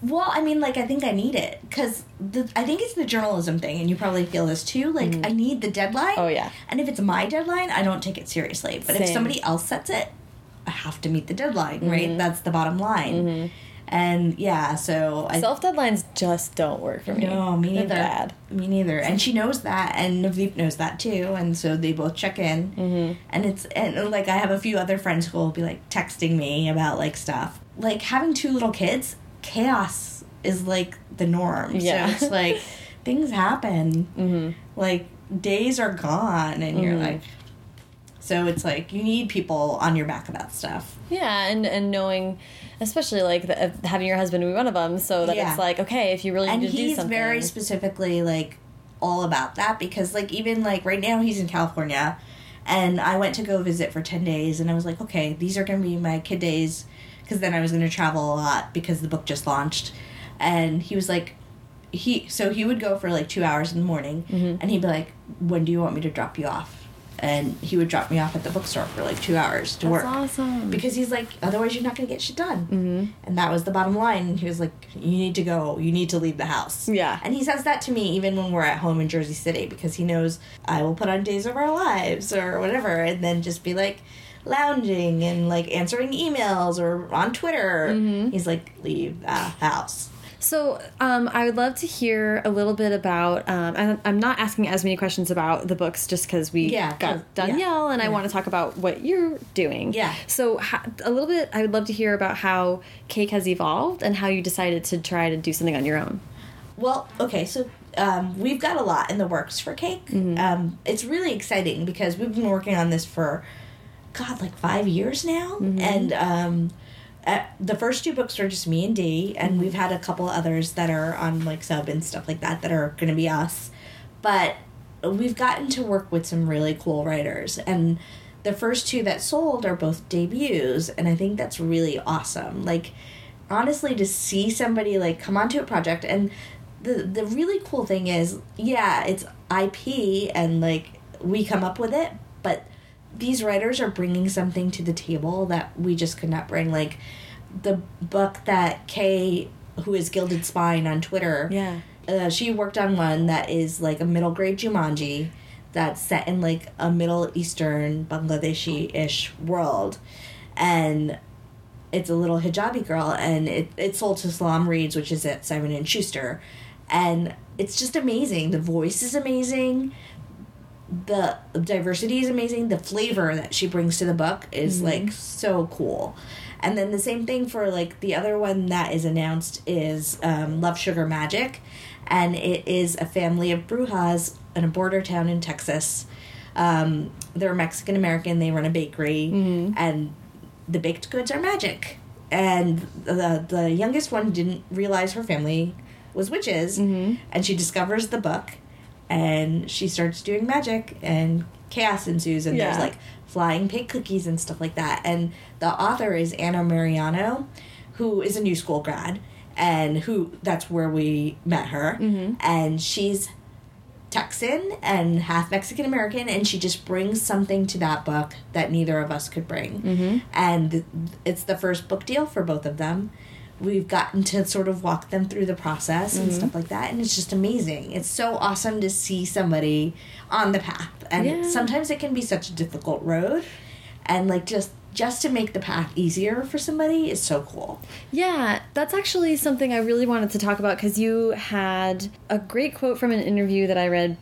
Well, I mean, like I think I need it because I think it's the journalism thing, and you probably feel this too. Like I need the deadline. Mm-hmm. Oh, yeah. And if it's my deadline, I don't take it seriously. But if Same. Mm-hmm. somebody else sets it, I have to meet the deadline. Right. That's the bottom line. And yeah, so I Self deadlines just don't work for me. no, me neither. Bad. Me neither. And she knows that, and Navdeep knows that too. And so they both check in. Mm-hmm. And it's and like I have a few other friends who will be like texting me about like stuff. Like having two little kids, chaos is like the norm. Yeah. So it's like things happen. Mm-hmm. Like days are gone, and you're like. So it's like you need people on your back about stuff. Yeah, and and knowing, especially like the, having your husband be one of them, so that Yeah. it's like okay, if you really and need to do he's something, very specifically like all about that because like even like right now he's in california and i went to go visit for 10 days and i was like okay these are gonna be my kid days because then i was gonna travel a lot because the book just launched and he was like he so he would go for like two hours in the morning Mm-hmm. and he'd be like when do you want me to drop you off and he would drop me off at the bookstore for like two hours to That's work awesome. because he's like otherwise you're not going to get shit done Mm-hmm. and that was the bottom line and he was like you need to go you need to leave the house Yeah. and he says that to me even when we're at home in jersey city because he knows i will put on days of our lives or whatever and then just be like lounging and like answering emails or on twitter Mm-hmm. he's like leave the house So, um, I would love to hear a little bit about. Um, I'm not asking as many questions about the books just because we Yeah, got Dhonielle, yeah, and I want to talk about what you're doing. Yeah. So, a little bit, I would love to hear about how Cake has evolved and how you decided to try to do something on your own. Well, okay, so um, we've got a lot in the works for Cake. Um, it's really exciting because we've been working on this for, God, like five years now. And um, uh, the first two books are just me and Dee, and we've had a couple others that are on like sub and stuff like that that are going to be us. But we've gotten to work with some really cool writers. And the first two that sold are both debuts, and I think that's really awesome. Like, honestly to see somebody like come onto a project and the the really cool thing is yeah it's IP and like we come up with it but these writers are bringing something to the table that we just could not bring like the book that Kaye who is Gilded Spine on Twitter Yeah. uh, she worked on one that is like a middle grade Jumanji that's set in like a Middle Eastern Bangladeshi ish world. And it's a little hijabi girl and it, it sold to Salaam Reads, which is at Simon and Schuster. And it's just amazing. The voice is amazing. The diversity is amazing. The flavor that she brings to the book is like so cool. And then the same thing for like the other one that is announced is um, Love Sugar Magic, and it is a family of Brujas in a border town in Texas. Um, they're Mexican American. They run a bakery, and the baked goods are magic. And the the youngest one didn't realize her family was witches, and she discovers the book, and she starts doing magic, and chaos ensues, and there's like flying pig cookies and stuff like that. And the author is Anna Meriano, who is a new school grad, and who that's where we met her, and she's Texan and half Mexican American, and she just brings something to that book that neither of us could bring. Mm-hmm. And it's the first book deal for both of them. We've gotten to sort of walk them through the process and stuff like that, and it's just amazing. It's so awesome to see somebody on the path, and Yeah. sometimes it can be such a difficult road, and like just just to make the path easier for somebody is so cool. Yeah, that's actually something I really wanted to talk about because you had a great quote from an interview that I read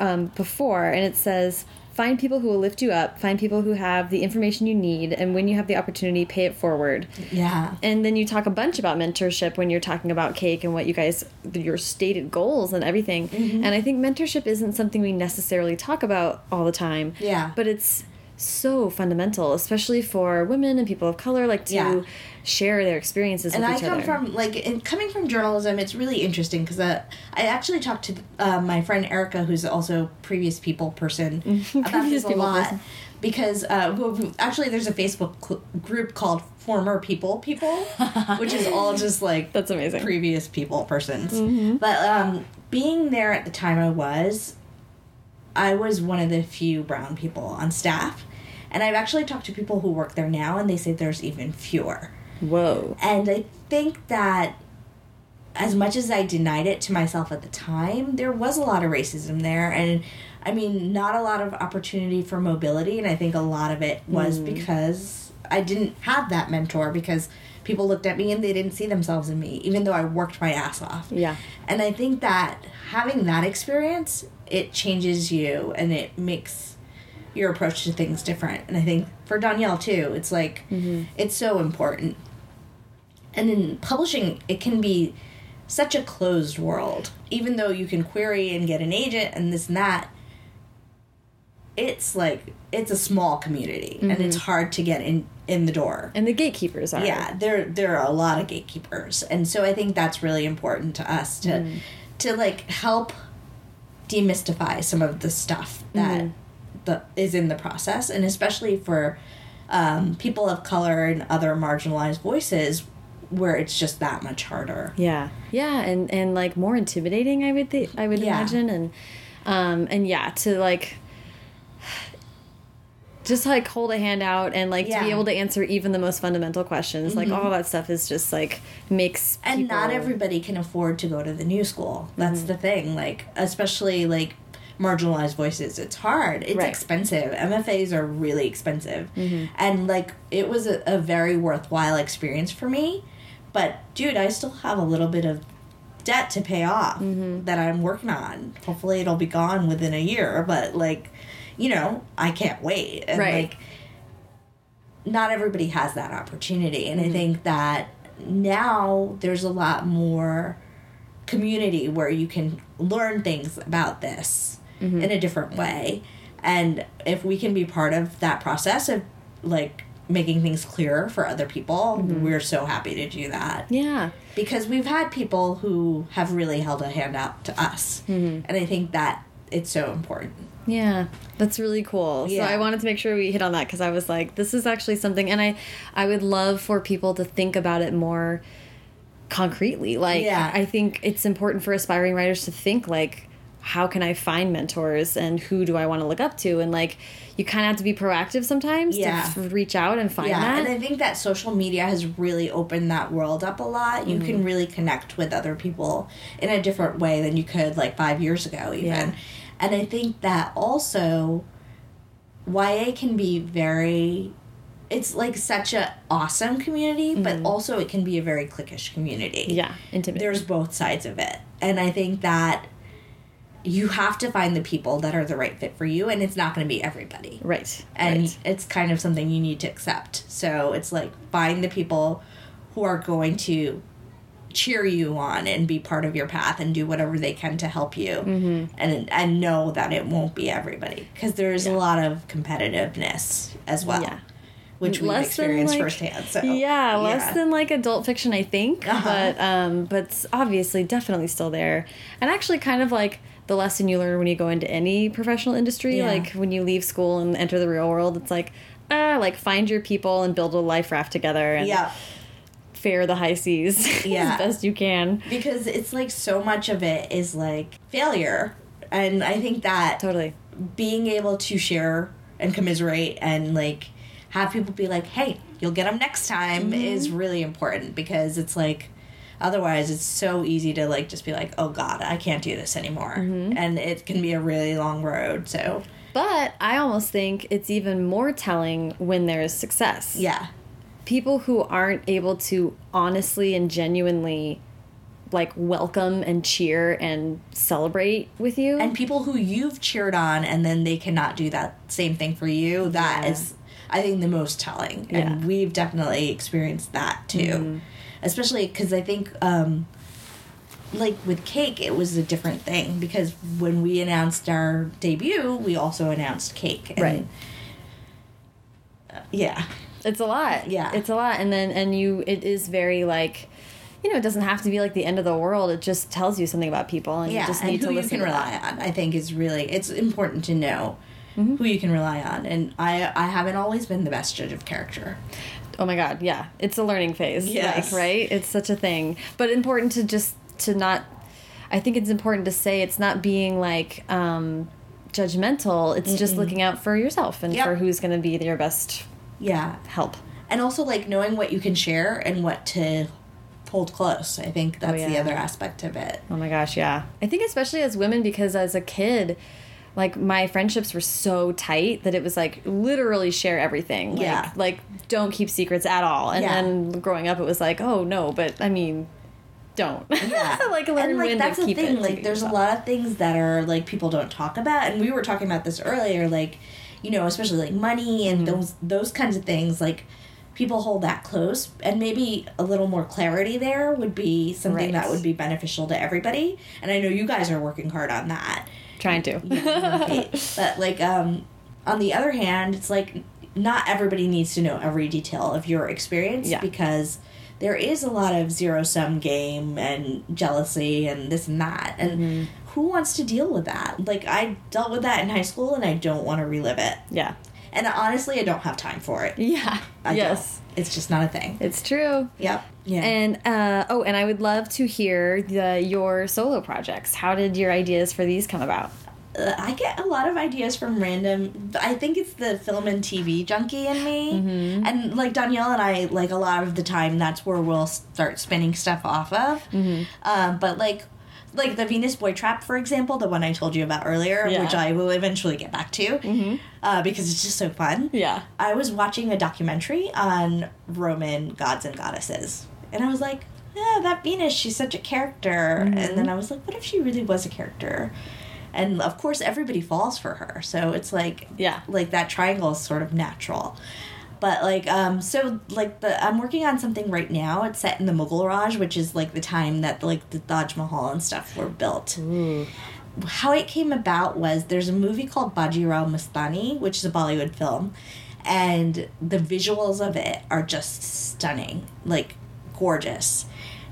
um, before, and it says, Find people who will lift you up, find people who have the information you need, and when you have the opportunity, pay it forward. Yeah. And then you talk a bunch about mentorship when you're talking about cake and what you guys, your stated goals and everything. Mm-hmm. And I think mentorship isn't something we necessarily talk about all the time. Yeah. But it's so fundamental, especially for women and people of color, like to Yeah. share their experiences and I come other. from like in coming from journalism. It's really interesting because uh, I actually talked to uh, my friend Erica, who's also previous people person, about this a lot. person. Because uh, actually, there's a Facebook group called Former People People, which is all just like That's amazing. previous people persons. Mm-hmm. But um, being there at the time I was, I was one of the few brown people on staff. And I've actually talked to people who work there now, and they say there's even fewer. Whoa. And I think that as much as I denied it to myself at the time, there was a lot of racism there. And I mean, not a lot of opportunity for mobility. And I think a lot of it was hmm. because I didn't have that mentor because people looked at me and they didn't see themselves in me, even though I worked my ass off. Yeah. And I think that having that experience, it changes you and it makes your approach to things different. And I think for Dhonielle too, it's like mm-hmm. it's so important. And in publishing, it can be such a closed world. Even though you can query and get an agent and this and that, it's like it's a small community and it's mm-hmm. hard to get in in the door. And the gatekeepers are. Yeah, there there are a lot of gatekeepers, and so I think that's really important to us to to like help demystify some of the stuff that the is in the process, and especially for um, people of color and other marginalized voices, where it's just that much harder. Yeah, yeah, and and like more intimidating. I would think. I would Yeah. imagine, and um, and yeah, to like just like hold a hand out and like to Yeah. Mm-hmm. be able to answer even the most fundamental questions. Like all that stuff is just like makes and people, not everybody can afford to go to the new school that's Mm-hmm. the thing like especially like marginalized voices it's hard it's Right. expensive mfas are really expensive Mm-hmm. and like it was a, a very worthwhile experience for me but dude i still have a little bit of debt to pay off Mm-hmm. that i'm working on hopefully it'll be gone within a year but like you know i can't wait and Right. like not everybody has that opportunity and Mm-hmm. i think that now there's a lot more community where you can learn things about this Mm-hmm. in a different way and if we can be part of that process of like making things clearer for other people Mm-hmm. we're so happy to do that Yeah, because we've had people who have really held a hand out to us Mm-hmm. and i think that it's so important yeah, that's really cool. Yeah. So I wanted to make sure we hit on that because I was like, this is actually something, and I I would love for people to think about it more concretely. Like, Yeah. I think it's important for aspiring writers to think like, how can I find mentors and who do I want to look up to? And like, you kind of have to be proactive sometimes Yeah. to f- reach out and find yeah that. and i think that social media has really opened that world up a lot you Mm-hmm. can really connect with other people in a different way than you could like five years ago even Yeah. And i think that also ya can be very it's like such an awesome community but also it can be a very cliquish community Mm-hmm. yeah, intimidating. there's both sides of it and i think that you have to find the people that are the right fit for you and it's not going to be everybody right, and right. it's kind of something you need to accept. So it's like find the people who are going to cheer you on and be part of your path and do whatever they can to help you, Mm-hmm. and and know that it won't be everybody because there's a lot of competitiveness as well, Yeah. which we've Less experienced like- firsthand. So yeah, less than like adult fiction, I think, Uh-huh. but um, but obviously definitely still there, and actually kind of like the lesson you learn when you go into any professional industry, Yeah. like when you leave school and enter the real world, it's like ah, like find your people and build a life raft together and yeah. Fare the high seas Yeah. as best you can. Because it's like so much of it is like failure. And I think that Totally. being able to share and commiserate and like have people be like, "Hey, you'll get them next time," mm-hmm. is really important because it's like otherwise it's so easy to like just be like, "Oh God, I can't do this anymore," mm-hmm. and it can be a really long road. So But I almost think it's even more telling when there is success. yeah, people who aren't able to honestly and genuinely like welcome and cheer and celebrate with you and people who you've cheered on and then they cannot do that same thing for you. That is, Yeah. I think, the most telling, Yeah. and we've definitely experienced that too. Especially because I think. um like with cake it was a different thing because when we announced our debut we also announced cake and Right. Yeah. It's a lot. Yeah. It's a lot. And then, and you, it is very like, you know, it doesn't have to be like the end of the world. It just tells you something about people, and Yeah, you just need who to you can rely on. I think is really it's important to know Mm-hmm. who you can rely on. And I I haven't always been the best judge of character. Oh my god, yeah. It's a learning phase. Yes. Like, right? It's such a thing. But important to just to not I think it's important to say it's not being like um judgmental. It's just looking out for yourself and Yep. for who's going to be your best Yeah, help. and also like knowing what you can share and what to hold close. I think that's the oh, yeah. other aspect of it. Oh my gosh, yeah. I think especially as women because as a kid like my friendships were so tight that it was like literally share everything. Like, Yeah. Like don't keep secrets at all. And Yeah. then growing up it was like, oh no, but I mean, don't. Yeah, like learn and like when that's to the keep thing. it. Like, there's a lot of things that are like people don't talk about, and we were talking about this earlier. Like, you know, especially like money and Mm-hmm. those those kinds of things. Like, people hold that close, and maybe a little more clarity there would be something Right. that would be beneficial to everybody. And I know you guys are working hard on that. trying to. Okay. but like, um, on the other hand, it's like not everybody needs to know every detail of your experience Yeah. because there is a lot of zero sum game and jealousy and this and that and Mm-hmm. Who wants to deal with that like i dealt with that in high school and i don't want to relive it yeah. and honestly i don't have time for it Yeah. I yes. don't. it's just not a thing It's true. yep yeah And uh, oh, and I would love to hear the your solo projects. How did your ideas for these come about? uh, I get a lot of ideas from random. I think it's the film and TV junkie in me, Mm-hmm. and like Dhonielle and I, like a lot of the time, that's where we'll start spinning stuff off of. Mm-hmm. Um, but like, like the Venus Boy Trap, for example, the one I told you about earlier, Yeah. which I will eventually get back to, uh, because it's just so fun. Yeah. I was watching a documentary on Roman gods and goddesses, and I was like, yeah, that Venus, she's such a character. And then I was like, what if she really was a character? And of course, everybody falls for her. So it's like, Yeah. like that triangle is sort of natural. But like, um, so like the I'm working on something right now. It's set in the Mughal Raj, which is like the time that like the Taj Mahal and stuff were built Ooh. how it came about was there's a movie called Bajirao Mastani, which is a Bollywood film, and the visuals of it are just stunning, like gorgeous.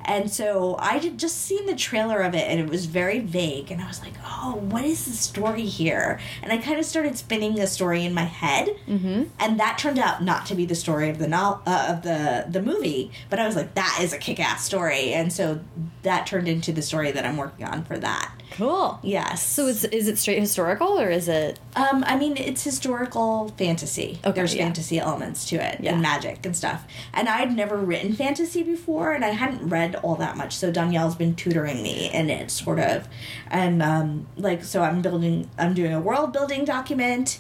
And so I had just seen the trailer of it and it was very vague and I was like, "Oh, what is the story here?" And I kind of started spinning the story in my head. Mm-hmm. And that turned out not to be the story of the no- uh, of the the movie, but I was like, "That is a kick-ass story." And so that turned into the story that I'm working on for that. Cool. Yes. So it's is it straight historical or is it um I mean it's historical fantasy. Okay, There's yeah. fantasy elements to it Yeah. and magic and stuff. And I'd never written fantasy before and I hadn't read all that much. So Dhonielle's been tutoring me in it sort of. And um like so I'm building I'm doing a world building document.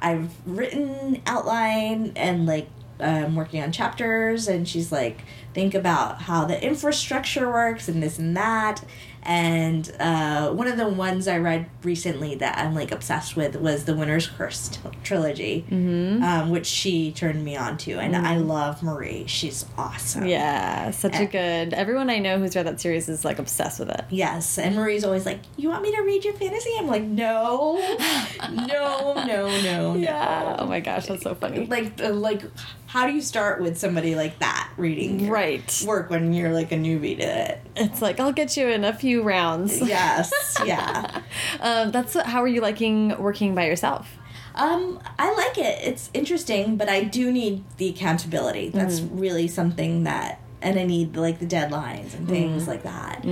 I've written outline and like I'm working on chapters and she's like think about how the infrastructure works and this and that and uh, one of the ones I read recently that I'm like obsessed with was the Winner's Curse trilogy, Mm-hmm. um, which she turned me on to, and I love Marie. She's awesome. Yeah, such a Eh. good. Everyone I know who's read that series is like obsessed with it. Yes, and Marie's always like, "You want me to read your fantasy?" I'm like, "No, no, no, no, no." Yeah. Oh my gosh, that's so funny. Like, like, how do you start with somebody like that reading your Right. work when you're like a newbie to it? It's like I'll get you in a few rounds. Yes, yeah. Um, that's how are you liking working by yourself? Um, I like it. It's interesting, but I do need the accountability. That's Mm-hmm. really something that, and I need like the deadlines and things Mm-hmm. like that.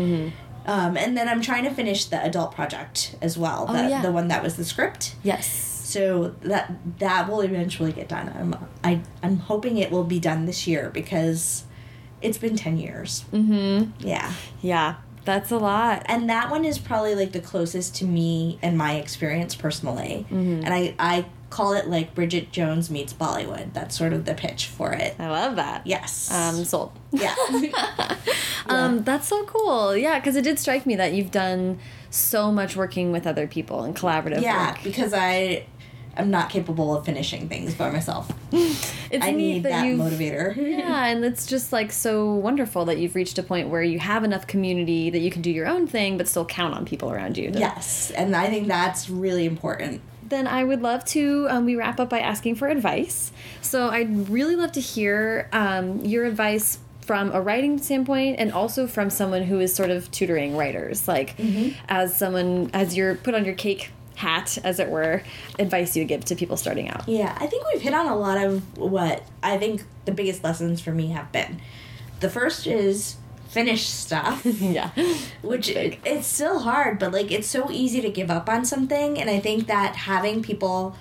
Um, and then I'm trying to finish the adult project as well. The, Oh, yeah. the one that was the script. Yes. So that that will eventually get done. I'm I I'm hoping it will be done this year because it's been ten years. Mm-hmm. Yeah. Yeah, that's a lot. and that one is probably like the closest to me and my experience personally and i i call it like bridget jones meets bollywood that's sort of the pitch for it I love that. yes Um, sold. yeah Um, that's so cool. Yeah, because it did strike me that you've done so much working with other people and collaborative yeah work. because i am not capable of finishing things by myself It's i need that, that motivator yeah, and it's just like so wonderful that you've reached a point where you have enough community that you can do your own thing, but still count on people around you. Yes and i think that's really important then I would love to. Um, we wrap up by asking for advice. So I'd really love to hear um, your advice from a writing standpoint and also from someone who is sort of tutoring writers like mm -hmm. as someone as you're put on your cake hat as it were advice you give to people starting out yeah i think we've hit on a lot of what i think the biggest lessons for me have been the first is finish stuff yeah which it's still hard but like it's so easy to give up on something and i think that having people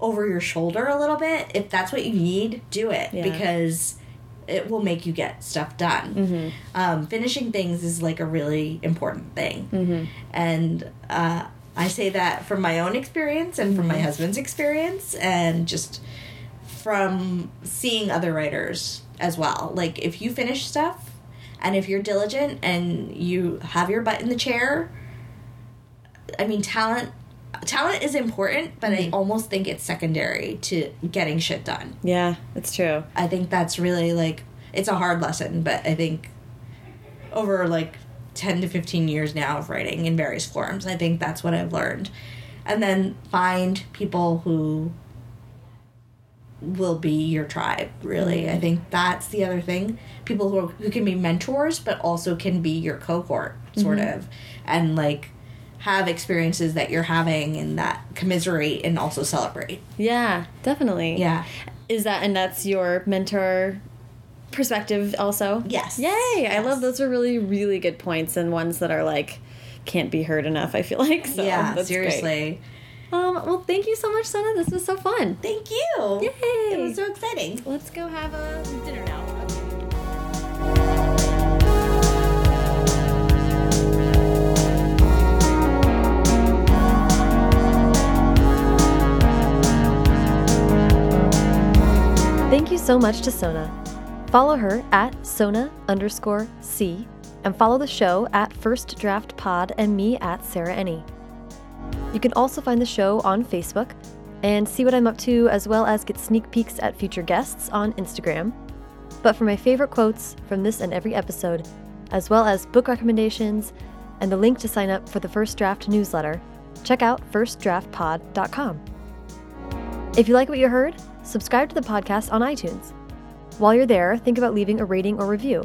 over your shoulder a little bit if that's what you need do it yeah. because it will make you get stuff done. Mm-hmm. Um, finishing things is like a really important thing, mm-hmm. and uh, I say that from my own experience and from my mm-hmm. husband's experience, and just from seeing other writers as well. Like if you finish stuff, and if you're diligent and you have your butt in the chair, I mean talent talent is important, but mm-hmm. I almost think it's secondary to getting shit done. Yeah, it's true. I think that's really like it's a hard lesson, but I think over like 10 to 15 years now of writing in various forms, I think that's what I've learned. And then find people who will be your tribe, really. I think that's the other thing. People who, are, who can be mentors, but also can be your cohort, sort mm-hmm. of. And like have experiences that you're having and that commiserate and also celebrate. Yeah, definitely. Yeah. Is that and that's your mentor perspective also? Yes. Yay! Yes. I love those are really really good points and ones that are like can't be heard enough. I feel like so. Yeah, seriously. Great. Um, well, thank you so much, Sona. This was so fun. Thank you. Yay! It was so exciting. Let's go have a dinner now. Thank you so much to Sona. Follow her at Sona underscore C and follow the show at First Draft Pod and me at Sarah Enni. You can also find the show on Facebook and see what I'm up to, as well as get sneak peeks at future guests on Instagram. But for my favorite quotes from this and every episode, as well as book recommendations and the link to sign up for the First Draft newsletter, check out firstdraftpod.com. If you like what you heard, subscribe to the podcast on iTunes. While you're there, think about leaving a rating or review.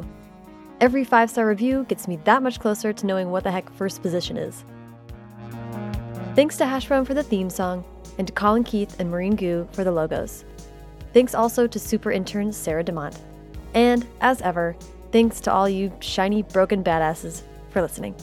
Every five star review gets me that much closer to knowing what the heck first position is. Thanks to Hash for the theme song, and to Colin Keith and Maureen Goo for the logos. Thanks also to super intern Sarah DeMont. And, as ever, thanks to all you shiny, broken badasses for listening.